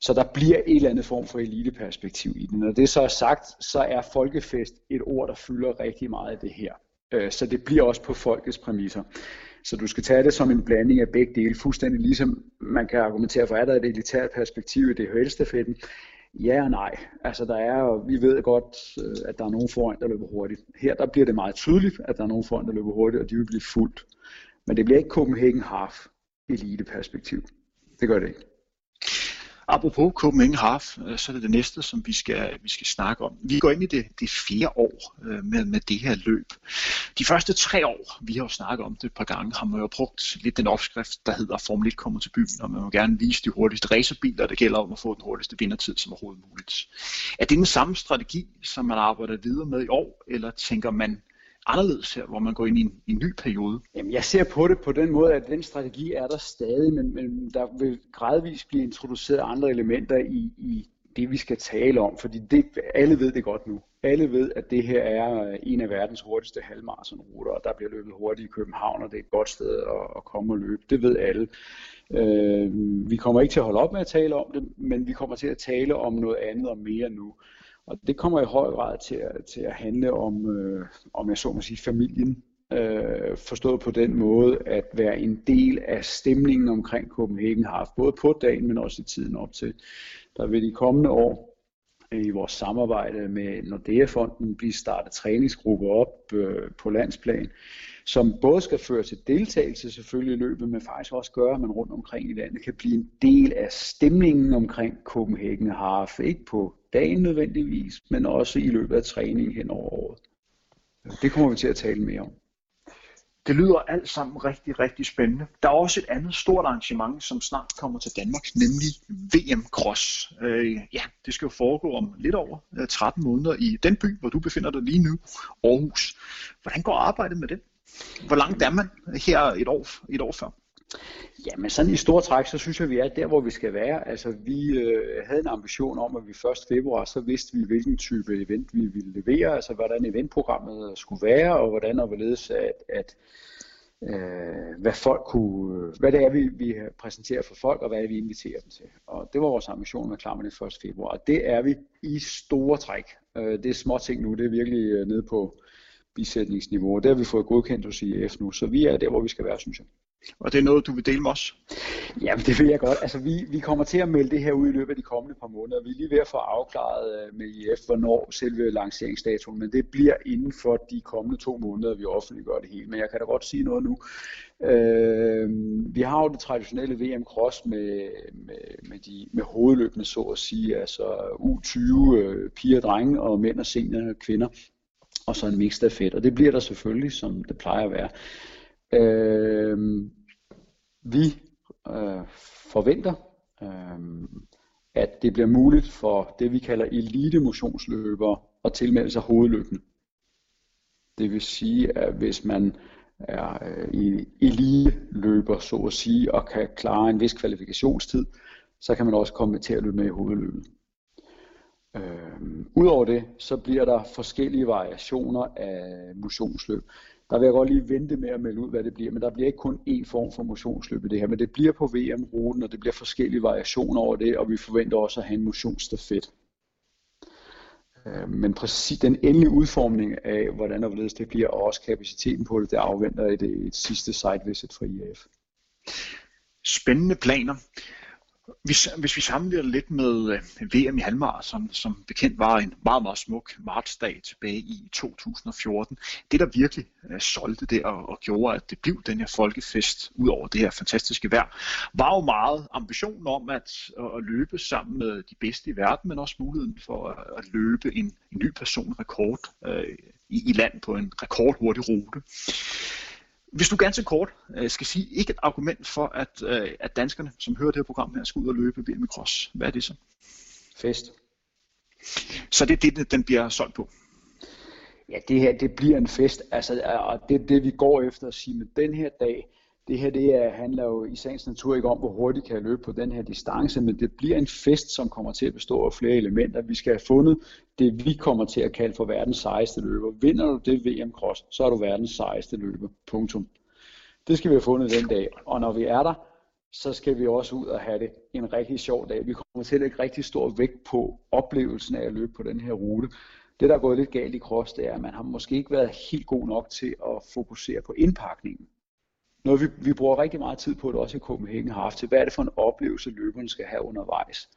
så der bliver et eller andet form for eliteperspektiv i den. Når det så er sagt, så er folkefest et ord, der fylder rigtig meget af det her. Øh, så det bliver også på folkets præmisser. Så du skal tage det som en blanding af begge dele, fuldstændig ligesom man kan argumentere for, er der et elitært perspektiv i det højestafetten? Ja og nej. Altså der er, vi ved godt, øh, at der er nogen foran, der løber hurtigt. Her der bliver det meget tydeligt, at der er nogen foran, der løber hurtigt, og de vil blive fuldt. Men det bliver ikke Copenhagen Half elite perspektiv. Det gør det ikke. Apropos Copenhagen Half, øh, så er det det næste, som vi skal, vi skal snakke om. Vi går ind i det, det fjerde år øh, med, med det her løb. De første tre år, vi har jo snakket om det et par gange, har man jo brugt lidt den opskrift, der hedder Formel 1 kommer til byen, og man vil gerne vise de hurtigste racerbiler, det gælder om at få den hurtigste vindertid som overhovedet muligt. Er det den samme strategi, som man arbejder videre med i år, eller tænker man anderledes her, hvor man går ind i en, i en ny periode? Jamen, jeg ser på det på den måde, at den strategi er der stadig, men, men der vil gradvist blive introduceret andre elementer i, i det, vi skal tale om, fordi det, alle ved det godt nu. Alle ved, at det her er øh, en af verdens hurtigste halvmarathonruter, og der bliver løbet hurtigt i København, og det er et godt sted at, at komme og løbe. Det ved alle. Øh, vi kommer ikke til at holde op med at tale om det, men vi kommer til at tale om noget andet og mere nu. Og det kommer i høj grad til at, til at handle om, øh, om jeg så må sige, familien. Øh, forstået på den måde at være en del af stemningen omkring Copenhagen haft både på dagen, men også i tiden op til. Der vil de kommende år i vores samarbejde med Nordea-fonden blive startet træningsgrupper op øh, på landsplan, som både skal føre til deltagelse selvfølgelig i løbet, men faktisk også gøre, at man rundt omkring i landet kan blive en del af stemningen omkring Copenhagen Half. Ikke på dagen nødvendigvis, men også i løbet af træningen hen over året. Det kommer vi til at tale mere om. Det lyder alt sammen rigtig, rigtig spændende. Der er også et andet stort arrangement, som snart kommer til Danmark, nemlig VM Cross. Øh, ja, det skal jo foregå om lidt over øh, 13 måneder i den by, hvor du befinder dig lige nu, Aarhus. Hvordan går arbejdet med det? Hvor langt er man her et år, et år før? Jamen sådan i store træk, så synes jeg, vi er der, hvor vi skal være. Altså vi øh, havde en ambition om, at vi 1. februar, så vidste vi, hvilken type event vi ville levere, altså hvordan eventprogrammet skulle være, og hvordan og hvorledes, at, at øh, hvad folk kunne, hvad det er, vi, vi præsenterer for folk, og hvad er vi inviterer dem til. Og det var vores ambition med klar med det 1. februar. Og det er vi i store træk. Øh, det er små ting nu, det er virkelig øh, nede på bisætningsniveau. Det har vi fået godkendt hos IF nu, så vi er der, hvor vi skal være, synes jeg. Og det er noget, du vil dele med os? Ja, det vil jeg godt. Altså, vi, vi kommer til at melde det her ud i løbet af de kommende par måneder. Vi er lige ved at få afklaret øh, med IF, hvornår selve lanceringsdatoen, men det bliver inden for de kommende to måneder, vi offentliggør det hele. Men jeg kan da godt sige noget nu. Øh, vi har jo det traditionelle VM Cross med, med, med, de, med hovedløbende, så at sige, altså U20 øh, piger og drenge, og mænd og senior kvinder, og så en mix stafet. Og det bliver der selvfølgelig, som det plejer at være. Øh, vi øh, forventer, øh, at det bliver muligt for det, vi kalder elite motionsløbere at tilmelde sig hovedløbende. Det vil sige, at hvis man er øh, elite løber, så at sige, og kan klare en vis kvalifikationstid, så kan man også komme til at løbe med i hovedløbet. Øh, Udover det, så bliver der forskellige variationer af motionsløb. Der vil jeg godt lige vente med at melde ud, hvad det bliver, men der bliver ikke kun én form for motionsløb i det her, men det bliver på VM-ruten, og det bliver forskellige variationer over det, og vi forventer også at have en motionsstafet. Øh, men præcis den endelige udformning af, hvordan og hvorledes det bliver, og også kapaciteten på det, det afventer et, et sidste site visit fra IAF. Spændende planer. Hvis, hvis vi sammenligner lidt med øh, VM i halvmarathon, som bekendt var en meget, meget smuk martsdag tilbage i 2014, det der virkelig uh, solgte det og, og gjorde, at det blev den her folkefest ud over det her fantastiske vejr, var jo meget ambitionen om at, at løbe sammen med de bedste i verden, men også muligheden for at, løbe en, en ny personrekord uh, øh, i, i land på en rekordhurtig rute. Hvis du ganske kort øh, skal sige ikke et argument for, at, øh, at danskerne, som hører det her program her, skal ud og løbe VM cross, hvad er det så? Fest. Så det er det, den bliver solgt på? Ja, det her det bliver en fest, altså, og det er det, vi går efter at sige, med den her dag, det her det er, handler jo i sagens natur ikke om, hvor hurtigt kan jeg løbe på den her distance, men det bliver en fest, som kommer til at bestå af flere elementer. Vi skal have fundet det, vi kommer til at kalde for verdens sejeste løber. Vinder du det VM Cross, så er du verdens sejeste løber. Punktum. Det skal vi have fundet den dag. Og når vi er der, så skal vi også ud og have det en rigtig sjov dag. Vi kommer til at lægge rigtig stor vægt på oplevelsen af at løbe på den her rute. Det, der er gået lidt galt i cross, det er, at man har måske ikke været helt god nok til at fokusere på indpakningen noget vi, vi bruger rigtig meget tid på det også i Copenhagen har haft til, hvad er det for en oplevelse løberne skal have undervejs.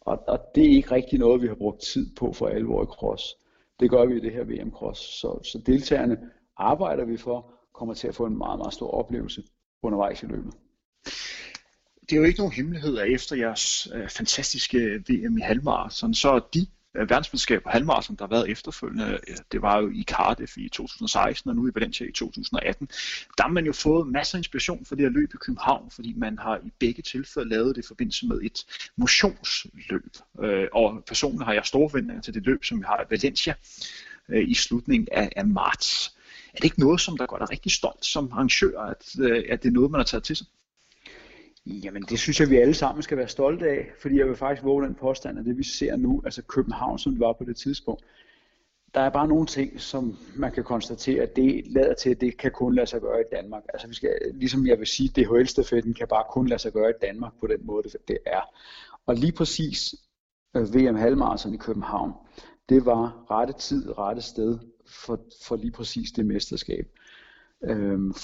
Og, og det er ikke rigtig noget, vi har brugt tid på for alvor i cross. Det gør vi i det her VM Cross. Så, så deltagerne arbejder vi for, kommer til at få en meget, meget stor oplevelse undervejs i løbet. Det er jo ikke nogen hemmelighed, at efter jeres øh, fantastiske VM i halvmarathon, så er de Øh, verdensmesterskab på halvmarathon, der har været efterfølgende, øh, det var jo i Cardiff i 2016 og nu i Valencia i 2018, der har man jo fået masser af inspiration for det her løb i København, fordi man har i begge tilfælde lavet det i forbindelse med et motionsløb. Øh, og personligt har jeg store forventninger til det løb, som vi har i Valencia øh, i slutningen af, af marts. Er det ikke noget, som der går dig rigtig stolt som arrangør, at, at det er noget, man har taget til sig? Jamen det synes jeg, vi alle sammen skal være stolte af, fordi jeg vil faktisk våge den påstand, at det vi ser nu, altså København, som det var på det tidspunkt, der er bare nogle ting, som man kan konstatere, at det lader til, at det kan kun lade sig gøre i Danmark. Altså vi skal, ligesom jeg vil sige, DHL-stafetten kan bare kun lade sig gøre i Danmark på den måde, det er. Og lige præcis øh, VM Halmarsen i København, det var rette tid, rette sted for, for lige præcis det mesterskab. Øhm,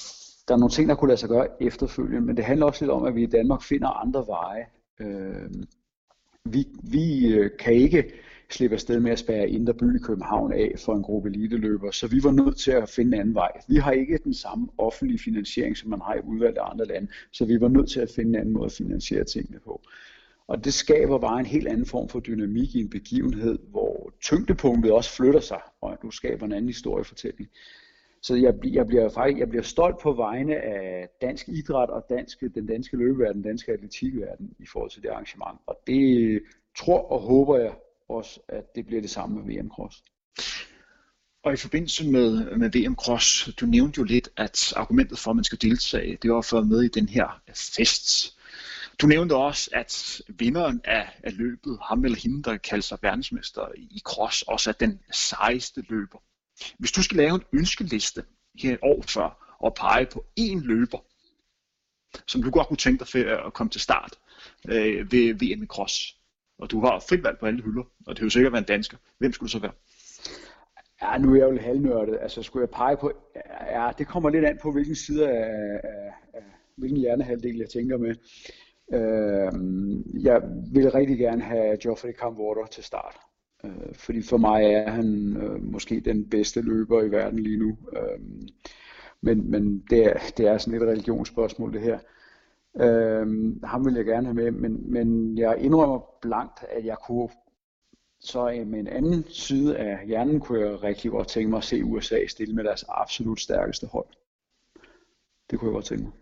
der er nogle ting, der kunne lade sig gøre efterfølgende, men det handler også lidt om, at vi i Danmark finder andre veje. Øh, vi, vi øh, kan ikke slippe afsted med at spære Indre By i København af for en gruppe eliteløbere, så vi var nødt til at finde en anden vej. Vi har ikke den samme offentlige finansiering, som man har i udvalgte andre lande, så vi var nødt til at finde en anden måde at finansiere tingene på. Og det skaber bare en helt anden form for dynamik i en begivenhed, hvor tyngdepunktet også flytter sig, og du skaber en anden historiefortælling. Så jeg, jeg, bliver faktisk, jeg bliver stolt på vegne af dansk idræt og dansk, den danske løbeverden, den danske atletikverden i forhold til det arrangement. Og det tror og håber jeg også, at det bliver det samme med VM Cross. Og i forbindelse med, med VM Cross, du nævnte jo lidt, at argumentet for, at man skal deltage, det var for at med i den her fest. Du nævnte også, at vinderen af, af løbet, ham eller hende, der kalder sig verdensmester i cross, også er den sejeste løber. Hvis du skal lave en ønskeliste her et år før og pege på én løber, som du godt kunne tænke dig at komme til start øh, ved VM i Cross, og du har frit valg på alle hylder, og det er jo sikkert være en dansker, hvem skulle du så være? Ja, nu er jeg jo lidt halvnørdet. Altså, skulle jeg pege på... Ja, det kommer lidt an på, hvilken side af, af, hvilken hjernehalvdel jeg tænker med. Øh, jeg vil rigtig gerne have Geoffrey Camwater til start. Øh, fordi for mig er han øh, måske den bedste løber i verden lige nu. Øh, men men det, er, det er sådan et religionsspørgsmål det her. Øh, ham vil jeg gerne have med, men, men jeg indrømmer blankt, at jeg kunne så øh, med en anden side af hjernen kunne jeg rigtig godt tænke mig at se USA stille med deres absolut stærkeste hold. Det kunne jeg godt tænke mig.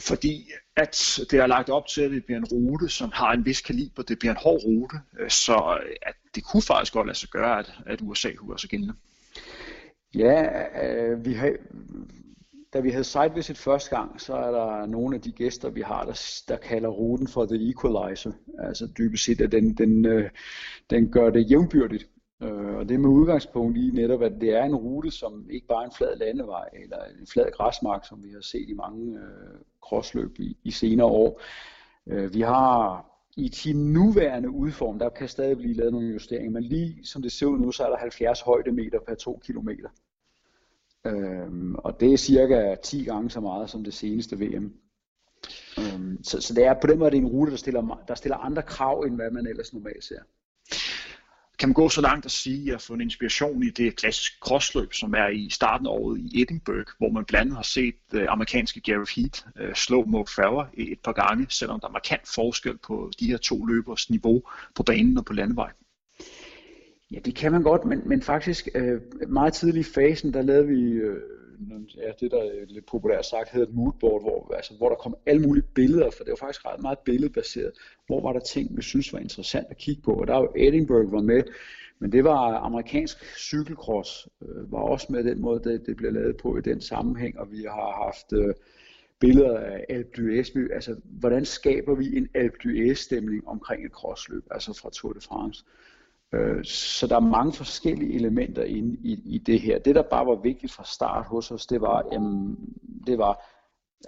Fordi at det er lagt op til, at det bliver en rute, som har en vis kaliber. Det bliver en hård rute, øh, så øh, at det kunne faktisk godt lade sig gøre, at, at USA kunne gøre sig gældende. Ja, øh, vi har, da vi havde site visit første gang, så er der nogle af de gæster, vi har, der, der kalder ruten for the equalizer. Altså dybest set, at den, den, øh, den gør det jævnbyrdigt. Øh, og det er med udgangspunkt i netop, at det er en rute, som ikke bare er en flad landevej eller en flad græsmark, som vi har set i mange øh, crossløb i, i senere år. Øh, vi har i sin nuværende udform, der kan stadig blive lavet nogle justeringer, men lige som det ser ud nu, så er der 70 højdemeter per 2 km. Øhm, og det er cirka 10 gange så meget som det seneste VM. Øhm, så, så det er på den måde det er en rute, der stiller, der stiller andre krav, end hvad man ellers normalt ser. Kan man gå så langt at sige at få en inspiration i det klassiske crossløb, som er i starten af året i Edinburgh, hvor man blandt andet har set uh, amerikanske Gareth Heat uh, slå Mark Farrer et par gange, selvom der er markant forskel på de her to løbers niveau på banen og på landevej? Ja, det kan man godt, men, men faktisk øh, meget tidlig i fasen, der lavede vi øh, Øh, ja, det, der øh, lidt populært sagt hedder et moodboard, hvor, altså, hvor der kom alle mulige billeder, for det var faktisk ret meget billedbaseret. Hvor var der ting, vi synes var interessant at kigge på, og der var Edinburgh var med, men det var amerikansk cykelcross, øh, var også med den måde, det, det blev lavet på i den sammenhæng, og vi har haft øh, billeder af Alpe d'Huez, altså hvordan skaber vi en Alpe d'Huez stemning omkring et crossløb, altså fra Tour de France. Øh, Øh, så der er mange forskellige elementer inde i, i det her. Det, der bare var vigtigt fra start hos os, det var, jamen, det var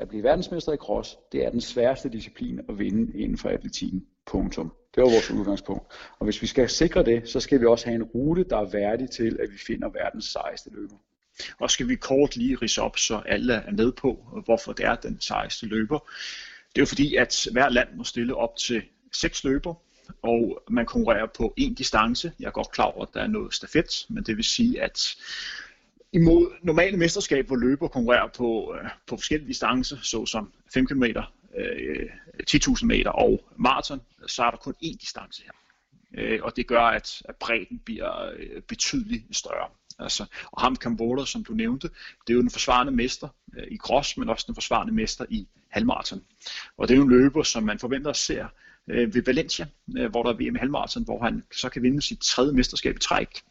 at blive verdensmester i cross. Det er den sværeste disciplin at vinde inden for atletikken. Punktum. Det var vores udgangspunkt. Og hvis vi skal sikre det, så skal vi også have en rute, der er værdig til, at vi finder verdens sejeste løber. Og skal vi kort lige rise op, så alle er med på, hvorfor det er den sejeste løber. Det er jo fordi, at hver land må stille op til seks løber, og man konkurrerer på en distance. Jeg er godt klar over, at der er noget stafet, men det vil sige, at imod normale mesterskab, hvor løber konkurrerer på, øh, på forskellige distancer, såsom 5 km, øh, 10.000 meter og maraton, så er der kun én distance her. Øh, og det gør, at, at bredden bliver øh, betydeligt større. Altså, og ham Kambola, som du nævnte, det er jo den forsvarende mester øh, i cross, men også den forsvarende mester i halvmarathon. Og det er jo en løber, som man forventer at se øh, ved Valencia, øh, hvor der er VM i halvmarathon, hvor han så kan vinde sit tredje mesterskab i træk.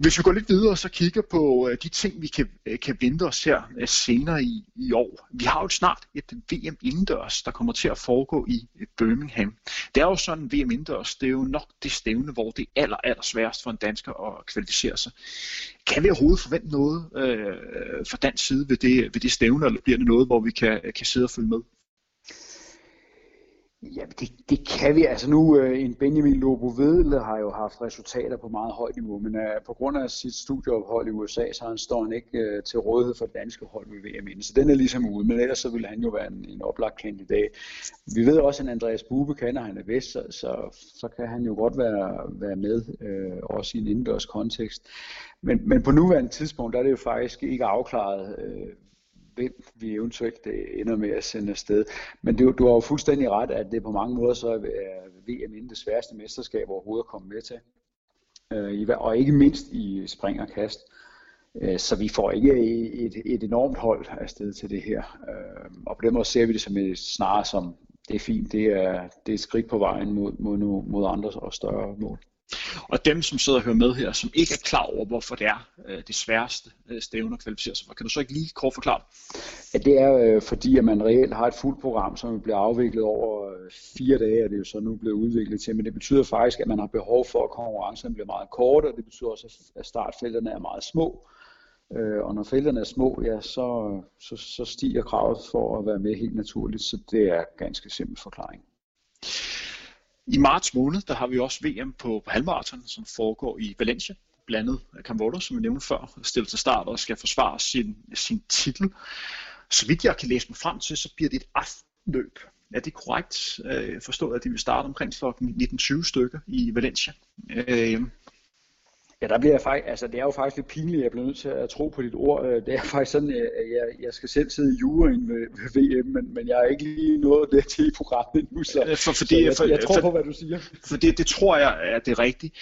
Hvis vi går lidt videre og så kigger på øh, de ting, vi kan, øh, kan vente os her øh, senere i, i år. Vi har jo snart et VM indendørs, der kommer til at foregå i øh, Birmingham. Det er jo sådan, VM indendørs, det er jo nok det stævne, hvor det er aller, aller sværest for en dansker at kvalificere sig. Kan vi overhovedet forvente noget øh, fra dansk side ved det, ved det stævne, eller bliver det noget, hvor vi kan, øh, kan sidde og følge med? Ja, det, det kan vi. Altså nu, øh, en Benjamin Lobo Vedle har jo haft resultater på meget højt niveau, men øh, på grund af sit studieophold i USA, så han står han ikke øh, til rådighed for det danske hold ved VM. Så den er ligesom ude, men ellers så ville han jo være en, en oplagt kandidat. Vi ved også, at Andreas Bube kan, han er vest, så, så, så kan han jo godt være, være med, øh, også i en indendørs kontekst. Men, men på nuværende tidspunkt, der er det jo faktisk ikke afklaret, øh, hvem vi eventuelt øh, ender med at sende afsted. Men du, du har jo fuldstændig ret, at det på mange måder så er øh, VM inden det sværeste mesterskab overhovedet at komme med til. Øh, og ikke mindst i spring og kast. Så vi får ikke et, et enormt hold afsted til det her. Og på den måde ser vi det som et snarere som, det er fint, det er, det er et skridt på vejen mod, mod, mod andre og større mål. Og dem, som sidder og hører med her, som ikke er klar over, hvorfor det er øh, det sværeste øh, stævne at kvalificere sig for, kan du så ikke lige kort forklare Ja, det er øh, fordi, at man reelt har et fuldt program, som bliver afviklet over øh, fire dage, og det jo så nu blevet udviklet til, men det betyder faktisk, at man har behov for, at konkurrencen bliver meget kort, og det betyder også, at startfelterne er meget små. Øh, og når felterne er små, ja, så, så, så stiger kravet for at være med helt naturligt, så det er ganske simpel forklaring. I marts måned, der har vi også VM på, på halvmarathon, som foregår i Valencia, blandet af som vi nævnte før, stillet til start og skal forsvare sin, sin titel. Så vidt jeg kan læse mig frem til, så bliver det et aftenløb. Er det korrekt øh, forstået, at de vil starte omkring kl. 19.20 stykker i Valencia? Øh, Ja, der bliver jeg faktisk, altså det er jo faktisk lidt pinligt, at jeg bliver nødt til at tro på dit ord. Øh, det er faktisk sådan, at jeg, jeg skal selv sidde i juryen ved, ved VM, men, men jeg er ikke lige nået det til i programmet nu, så, øh, for, fordi, så jeg, for, jeg tror for, på, hvad du siger. For det, det tror jeg er det rigtige.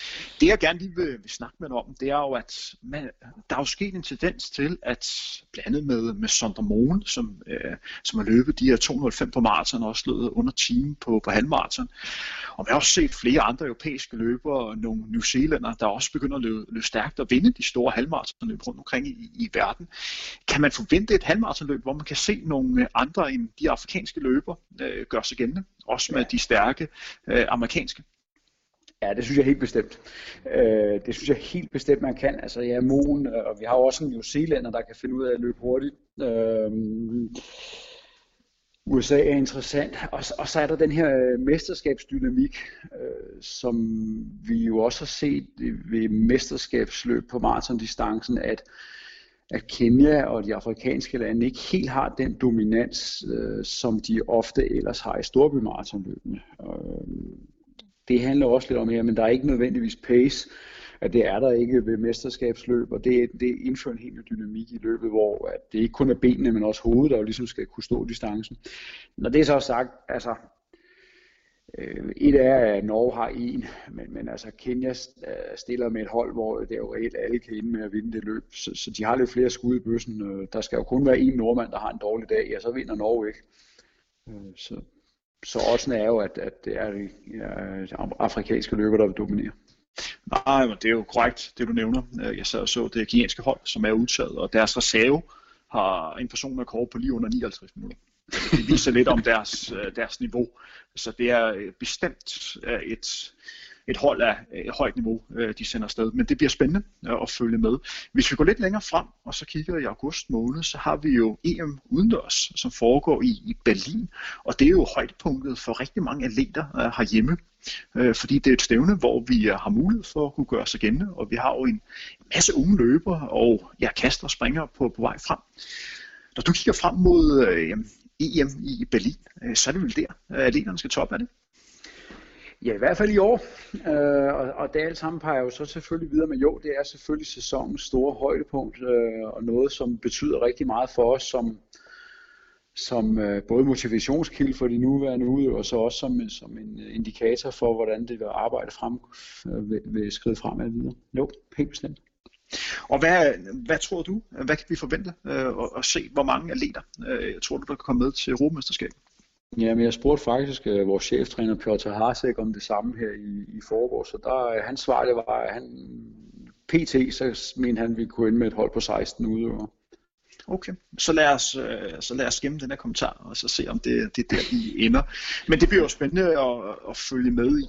Det jeg gerne lige vil, vil snakke med dig om, det er jo, at man, der er jo sket en tendens til, at blandet med, med Sonder Moen, som, øh, som har løbet de her 205 på maraton, og også løbet under time på, på halvmaraton. Og vi har også set flere andre europæiske løbere, nogle New Zealander, der også begynder at løbe, løbe stærkt og vinde de store halvmaratonløb rundt omkring i, i verden. Kan man forvente et halvmaratonløb, hvor man kan se nogle andre end de afrikanske løber øh, gøre sig gældende, også med ja. de stærke øh, amerikanske? Ja, det synes jeg helt bestemt. Øh, det synes jeg helt bestemt, man kan. Altså, ja, Moen, og vi har også en New Zealander, der kan finde ud af at løbe hurtigt. Øh, USA er interessant, og, og så er der den her øh, mesterskabsdynamik, øh, som vi jo også har set øh, ved mesterskabsløb på maratondistancen, at, at Kenya og de afrikanske lande ikke helt har den dominans, øh, som de ofte ellers har i storbymaratonløbene. Øh, det handler også lidt om her, men der er ikke nødvendigvis pace at det er der ikke ved mesterskabsløb, og det, det indfører en helt ny dynamik i løbet, hvor at det ikke kun er benene, men også hovedet, der jo ligesom skal kunne stå distancen. Når det er så sagt, altså øh, et er, at Norge har en, men, men altså Kenya øh, stiller med et hold, hvor det er jo reelt alle kan ende med at vinde det løb, så, så de har lidt flere skud i bøssen. Øh, der skal jo kun være en nordmand, der har en dårlig dag, ja, så vinder Norge ikke. Øh, så, så også er jo, at, at det er de afrikanske løber, der vil dominere. Nej, men det er jo korrekt, det du nævner. Øh, jeg sad og så det kinesiske hold, som er udtaget, og deres reserve har en person med kort på lige under 59 minutter. Altså, det viser lidt om deres, øh, deres niveau. Så det er øh, bestemt et, et hold af øh, et højt niveau, øh, de sender afsted. Men det bliver spændende øh, at følge med. Hvis vi går lidt længere frem, og så kigger i august måned, så har vi jo EM udendørs, som foregår i, i Berlin. Og det er jo højdepunktet for rigtig mange atleter øh, herhjemme. Øh, fordi det er et stævne, hvor vi øh, har mulighed for at kunne gøre sig gældende, og vi har jo en masse unge løber og ja, kaster og springer på, på vej frem. Når du kigger frem mod øh, EM i Berlin, øh, så er det vel der, atleterne skal toppe af det? Ja, i hvert fald i år. Øh, og, og det alt sammen peger jo så selvfølgelig videre med, jo, det er selvfølgelig sæsonens store højdepunkt, øh, og noget, som betyder rigtig meget for os som, som øh, både motivationskilde for de nuværende udøvere, og så også som, øh, som en øh, indikator for, hvordan det vil arbejde frem, øh, vil, vil skride fremad videre. Jo, helt bestemt. Og hvad, hvad tror du, hvad kan vi forvente øh, at, at se, hvor mange atleter øh, tror du, der kan komme med til Europamesterskabet? Jamen, jeg spurgte faktisk øh, vores cheftræner Piotr Hasek om det samme her i, i forgårs, så der, uh, hans svar det var, at han PT, så mente han, at vi kunne ende med et hold på 16 udøvere. Okay, så lad os, øh, så lad os gemme den her kommentar, og så se om det, det er der, vi ender. Men det bliver jo spændende at, at følge med i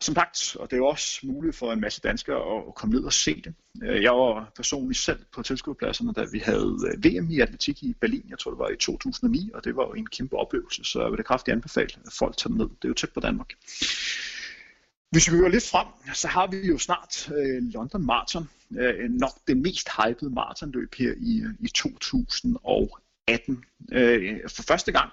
som sagt, og det er også muligt for en masse danskere at komme ned og se det. Øh, jeg var personligt selv på tilskuerpladserne, da vi havde øh, VM i atletik i Berlin, jeg tror det var i 2009, og det var jo en kæmpe oplevelse, så jeg vil det kraftigt anbefale, at folk tager ned. Det er jo tæt på Danmark. Hvis vi går lidt frem, så har vi jo snart øh, London Marathon, øh, nok det mest hypede maratonløb her i, øh, i 2018. Øh, for første gang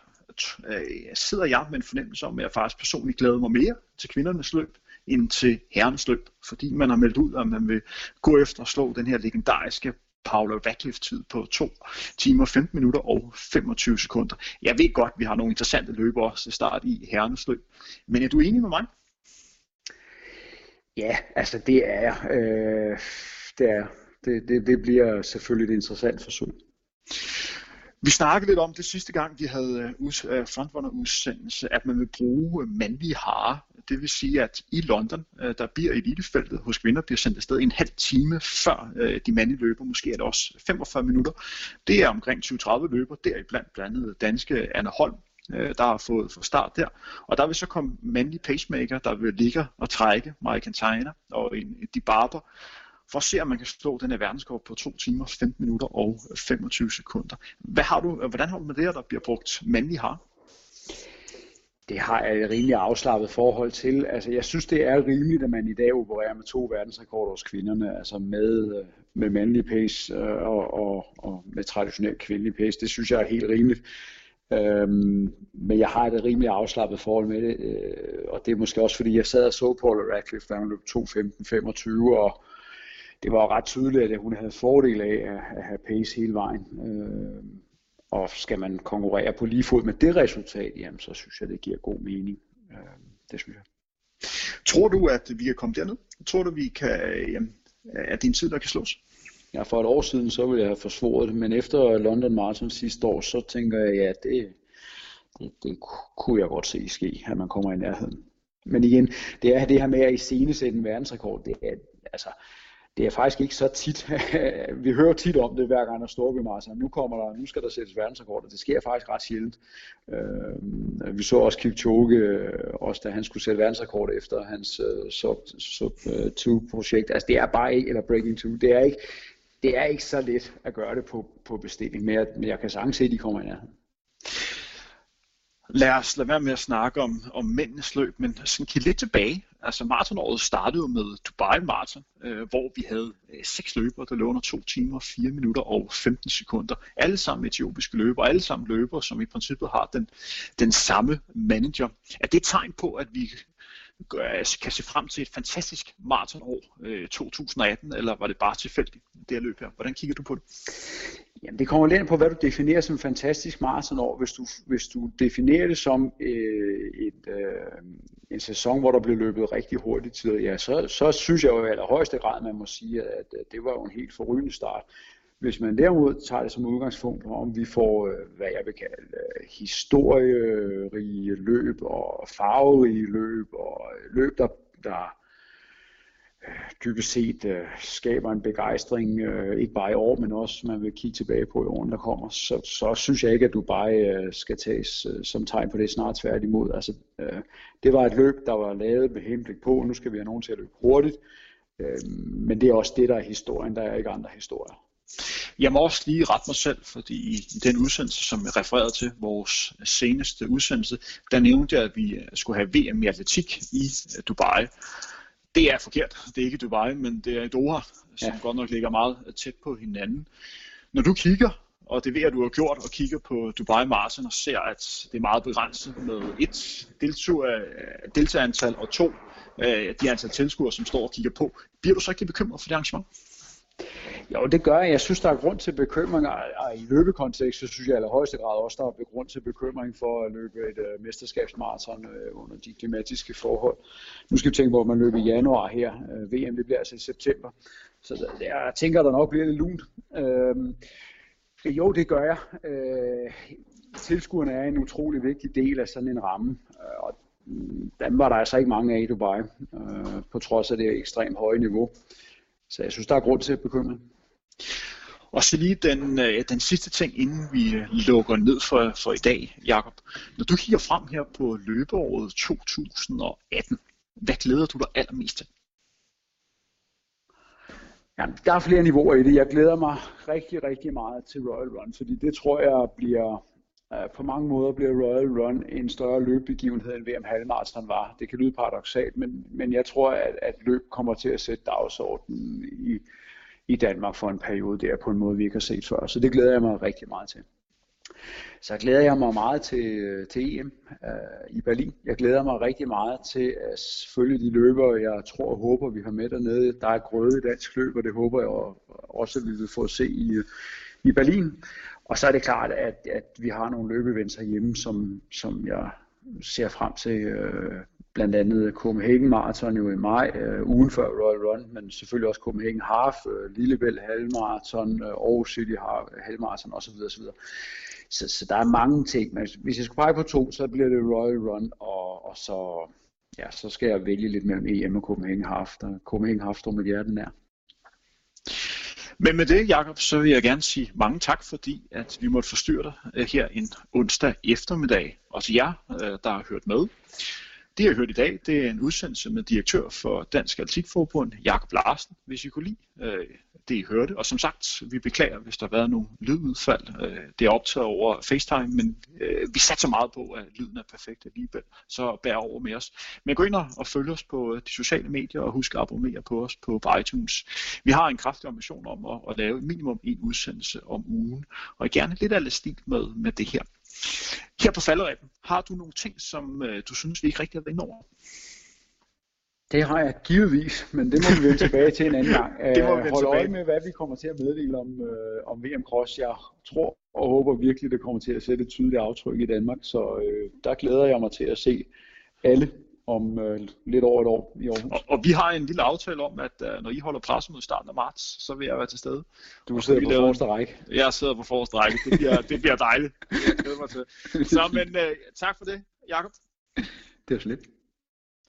øh, sidder jeg med en fornemmelse om, at jeg faktisk personligt glæder mig mere til kvindernes løb, end til herrenes løb, fordi man har meldt ud, at man vil gå efter at slå den her legendariske Paula Radcliffe-tid på 2 timer, 15 minutter og 25 sekunder. Jeg ved godt, at vi har nogle interessante løbere til start i herrenes løb, men er du enig med mig? Ja, altså det er jeg. Øh, det er det, det, det bliver selvfølgelig et interessant forsøg. Vi snakkede lidt om det sidste gang, vi havde uh, frontrunner-udsendelse, at man vil bruge øh, mandlige harer. Det vil sige, at i London, uh, der bliver elitefeltet hos kvinder bliver sendt afsted en halv time før uh, de mandlige løber. Måske er det også 45 minutter. Det er omkring 20-30 løber, deriblandt blandt andet danske Anna Holm, der har fået for start der. Og der vil så komme mandlige pacemaker, der vil ligge og trække Mike Container og en, de barber, for at se, om man kan slå den her verdenskort på 2 timer, 15 minutter og 25 sekunder. Hvad har du, øh, hvordan har du med det, at der bliver brugt mandlig har? det har jeg et rimelig afslappet forhold til. Altså, jeg synes, det er rimeligt, at man i dag opererer med to verdensrekorder hos kvinderne, altså med, øh, med mandlig pace øh, og, og, og med traditionel kvindelig pace. Det synes jeg er helt rimeligt. Øhm, men jeg har et rimelig afslappet forhold med det, øh, og det er måske også fordi, jeg sad og så Paul Radcliffe, da han løb 2.15-25, og det var ret tydeligt, at hun havde fordel af at, at have pace hele vejen. Øh, og skal man konkurrere på lige fod med det resultat, jamen, så synes jeg, det giver god mening. Øh, det synes jeg. Tror du, at vi kan komme derned? Tror du, vi kan, jamen, at det er en tid, der kan slås? Ja, for et år siden, så ville jeg have forsvoret det, men efter London Marathon sidste år, så tænker jeg, ja, det, det, det kunne jeg godt se ske, at man kommer i nærheden. Men igen, det er det her med at iscenesætte en verdensrekord, det er, altså, det er faktisk ikke så tit. vi hører tit om det, hver gang der står ved Mars. Nu kommer der, nu skal der sættes verdensrekord, og det sker faktisk ret sjældent. Øh, vi så også Kipchoge, øh, også da han skulle sætte verdensrekord efter hans uh, sub, sub øh, 2 projekt. Altså det er bare ikke, eller breaking 2, det er ikke, det er ikke så let at gøre det på, på bestilling, men jeg, men jeg kan sagtens se, at de kommer i nærheden. Lad os lade være med at snakke om, om mændenes løb, men sådan kigge lidt tilbage. Altså maratonåret startede med Dubai Marathon, øh, hvor vi havde øh, seks løbere, der lå under 2 timer, 4 minutter og 15 sekunder. Alle sammen etiopiske løbere, alle sammen løbere, som i princippet har den, den samme manager. Er det et tegn på, at vi gør, altså, kan se frem til et fantastisk maratonår øh, 2018, eller var det bare tilfældigt, det her løb her? Hvordan kigger du på det? Jamen, det kommer lidt på, hvad du definerer som fantastisk maratonår. Hvis du, hvis du definerer det som øh, et, øh, en sæson, hvor der blev løbet rigtig hurtigt tid, ja, så, så synes jeg jo i allerhøjeste grad, man må sige, at, at det var jo en helt forrygende start. Hvis man derimod tager det som udgangspunkt, om vi får, øh, hvad jeg vil kalde, øh, historierige løb og farverige løb og løb, der, der dybest set øh, skaber en begejstring, øh, ikke bare i år, men også man vil kigge tilbage på i årene, der kommer, så, så synes jeg ikke, at du bare øh, skal tages som tegn på det snart tværtimod. Altså, det var et løb, der var lavet med henblik på, nu skal vi have nogen til at løbe hurtigt, men det er også det, der er historien, der er ikke andre historier. Jeg må også lige rette mig selv, fordi i den udsendelse, som jeg refererede til, vores seneste udsendelse, der nævnte jeg, at vi skulle have VM i atletik i Dubai. Det er forkert. Det er ikke Dubai, men det er Doha, som ja. godt nok ligger meget tæt på hinanden. Når du kigger, og det ved jeg, du har gjort, og kigger på Dubai Marathon og ser, at det er meget begrænset med et deltagerantal og to øh, de antal tilskuere, som står og kigger på. Bliver du så ikke bekymret for det arrangement? Jo, det gør jeg. Jeg synes, der er grund til bekymring, og i løbekontekst, så synes jeg i allerhøjeste grad også, der er grund til bekymring for at løbe et uh, mesterskabsmarathon uh, under de klimatiske forhold. Nu skal vi tænke på, at man løber i januar her. Øh, uh, VM det bliver altså i september. Så der, jeg tænker, der nok bliver lidt lunt. Uh, jo, det gør jeg. Uh, tilskuerne er en utrolig vigtig del af sådan en ramme, uh, og dem var der altså ikke mange af i Dubai, uh, på trods af det ekstremt høje niveau. Så jeg synes, der er grund til at bekymre. Og så lige den, øh, den sidste ting, inden vi øh, lukker ned for, for i dag, Jakob. Når du kigger frem her på løbeåret 2018, hvad glæder du dig allermest til? Ja, der er flere niveauer i det. Jeg glæder mig rigtig, rigtig meget til Royal Run, fordi det tror jeg bliver Øh, på mange måder bliver Royal Run en større løbbegivenhed end VM halvmarathon var. Det kan lyde paradoxalt, men, men jeg tror, at, at løb kommer til at sætte dagsordenen i, i Danmark for en periode der på en måde, vi ikke har set før. Så det glæder jeg mig rigtig meget til. Så glæder jeg mig meget til, til EM øh, i Berlin. Jeg glæder mig rigtig meget til at følge de løbere, jeg tror og håber, vi har med dernede. Der er grøde dansk løb, og det håber jeg også, at vi vil få at se i, i Berlin. Og så er det klart, at, at vi har nogle løbeevents herhjemme, som, som jeg ser frem til. Øh, blandt andet Copenhagen Marathon jo i maj, øh, ugen før Royal Run, men selvfølgelig også Copenhagen Half, øh, Lillebælt Halvmarathon, øh, Aarhus City Halvmarathon osv. osv. Så, så der er mange ting, men hvis jeg skulle pege på to, så bliver det Royal Run, og, og så, ja, så skal jeg vælge lidt mellem EM og Copenhagen Half. Der Copenhagen Half står mit hjerte nær. Men med det, Jakob, så vil jeg gerne sige mange tak, fordi at vi måtte forstyrre dig øh, her en onsdag eftermiddag. Og til jer, øh, der har hørt med. Det, jeg har hørt i dag, det er en udsendelse med direktør for Dansk Atletikforbund, Jakob Larsen. Hvis I kunne lide øh, det, I hørte. Og som sagt, vi beklager, hvis der har været nogle lydudfald. Øh, det er optaget over FaceTime, men øh, vi satser meget på, at lyden er perfekt alligevel. Så bær over med os. Men gå ind og følg os på øh, de sociale medier, og husk at abonnere på os på, på iTunes. Vi har en kraftig ambition om at, at lave minimum en udsendelse om ugen, og gerne lidt elastik med, med det her. Her på falderæben, har du nogle ting, som øh, du synes, vi ikke rigtig har været over? Det har jeg givetvis, men det må vi vende tilbage til en anden gang. det må vi Hold øje med, hvad vi kommer til at meddele om, øh, om VM Cross. Jeg tror og håber virkelig, det kommer til at sætte et tydeligt aftryk i Danmark, så øh, der glæder jeg mig til at se alle om øh, lidt over et år i Aarhus. Og, og vi har en lille aftale om, at øh, når I holder pressemøde i starten af marts, så vil jeg være til stede. Du sidder på laver... forreste række. Jeg sidder på forreste række. Det bliver, det bliver dejligt. Jeg glæder mig til. Så men øh, tak for det, Jakob. Det er så lidt.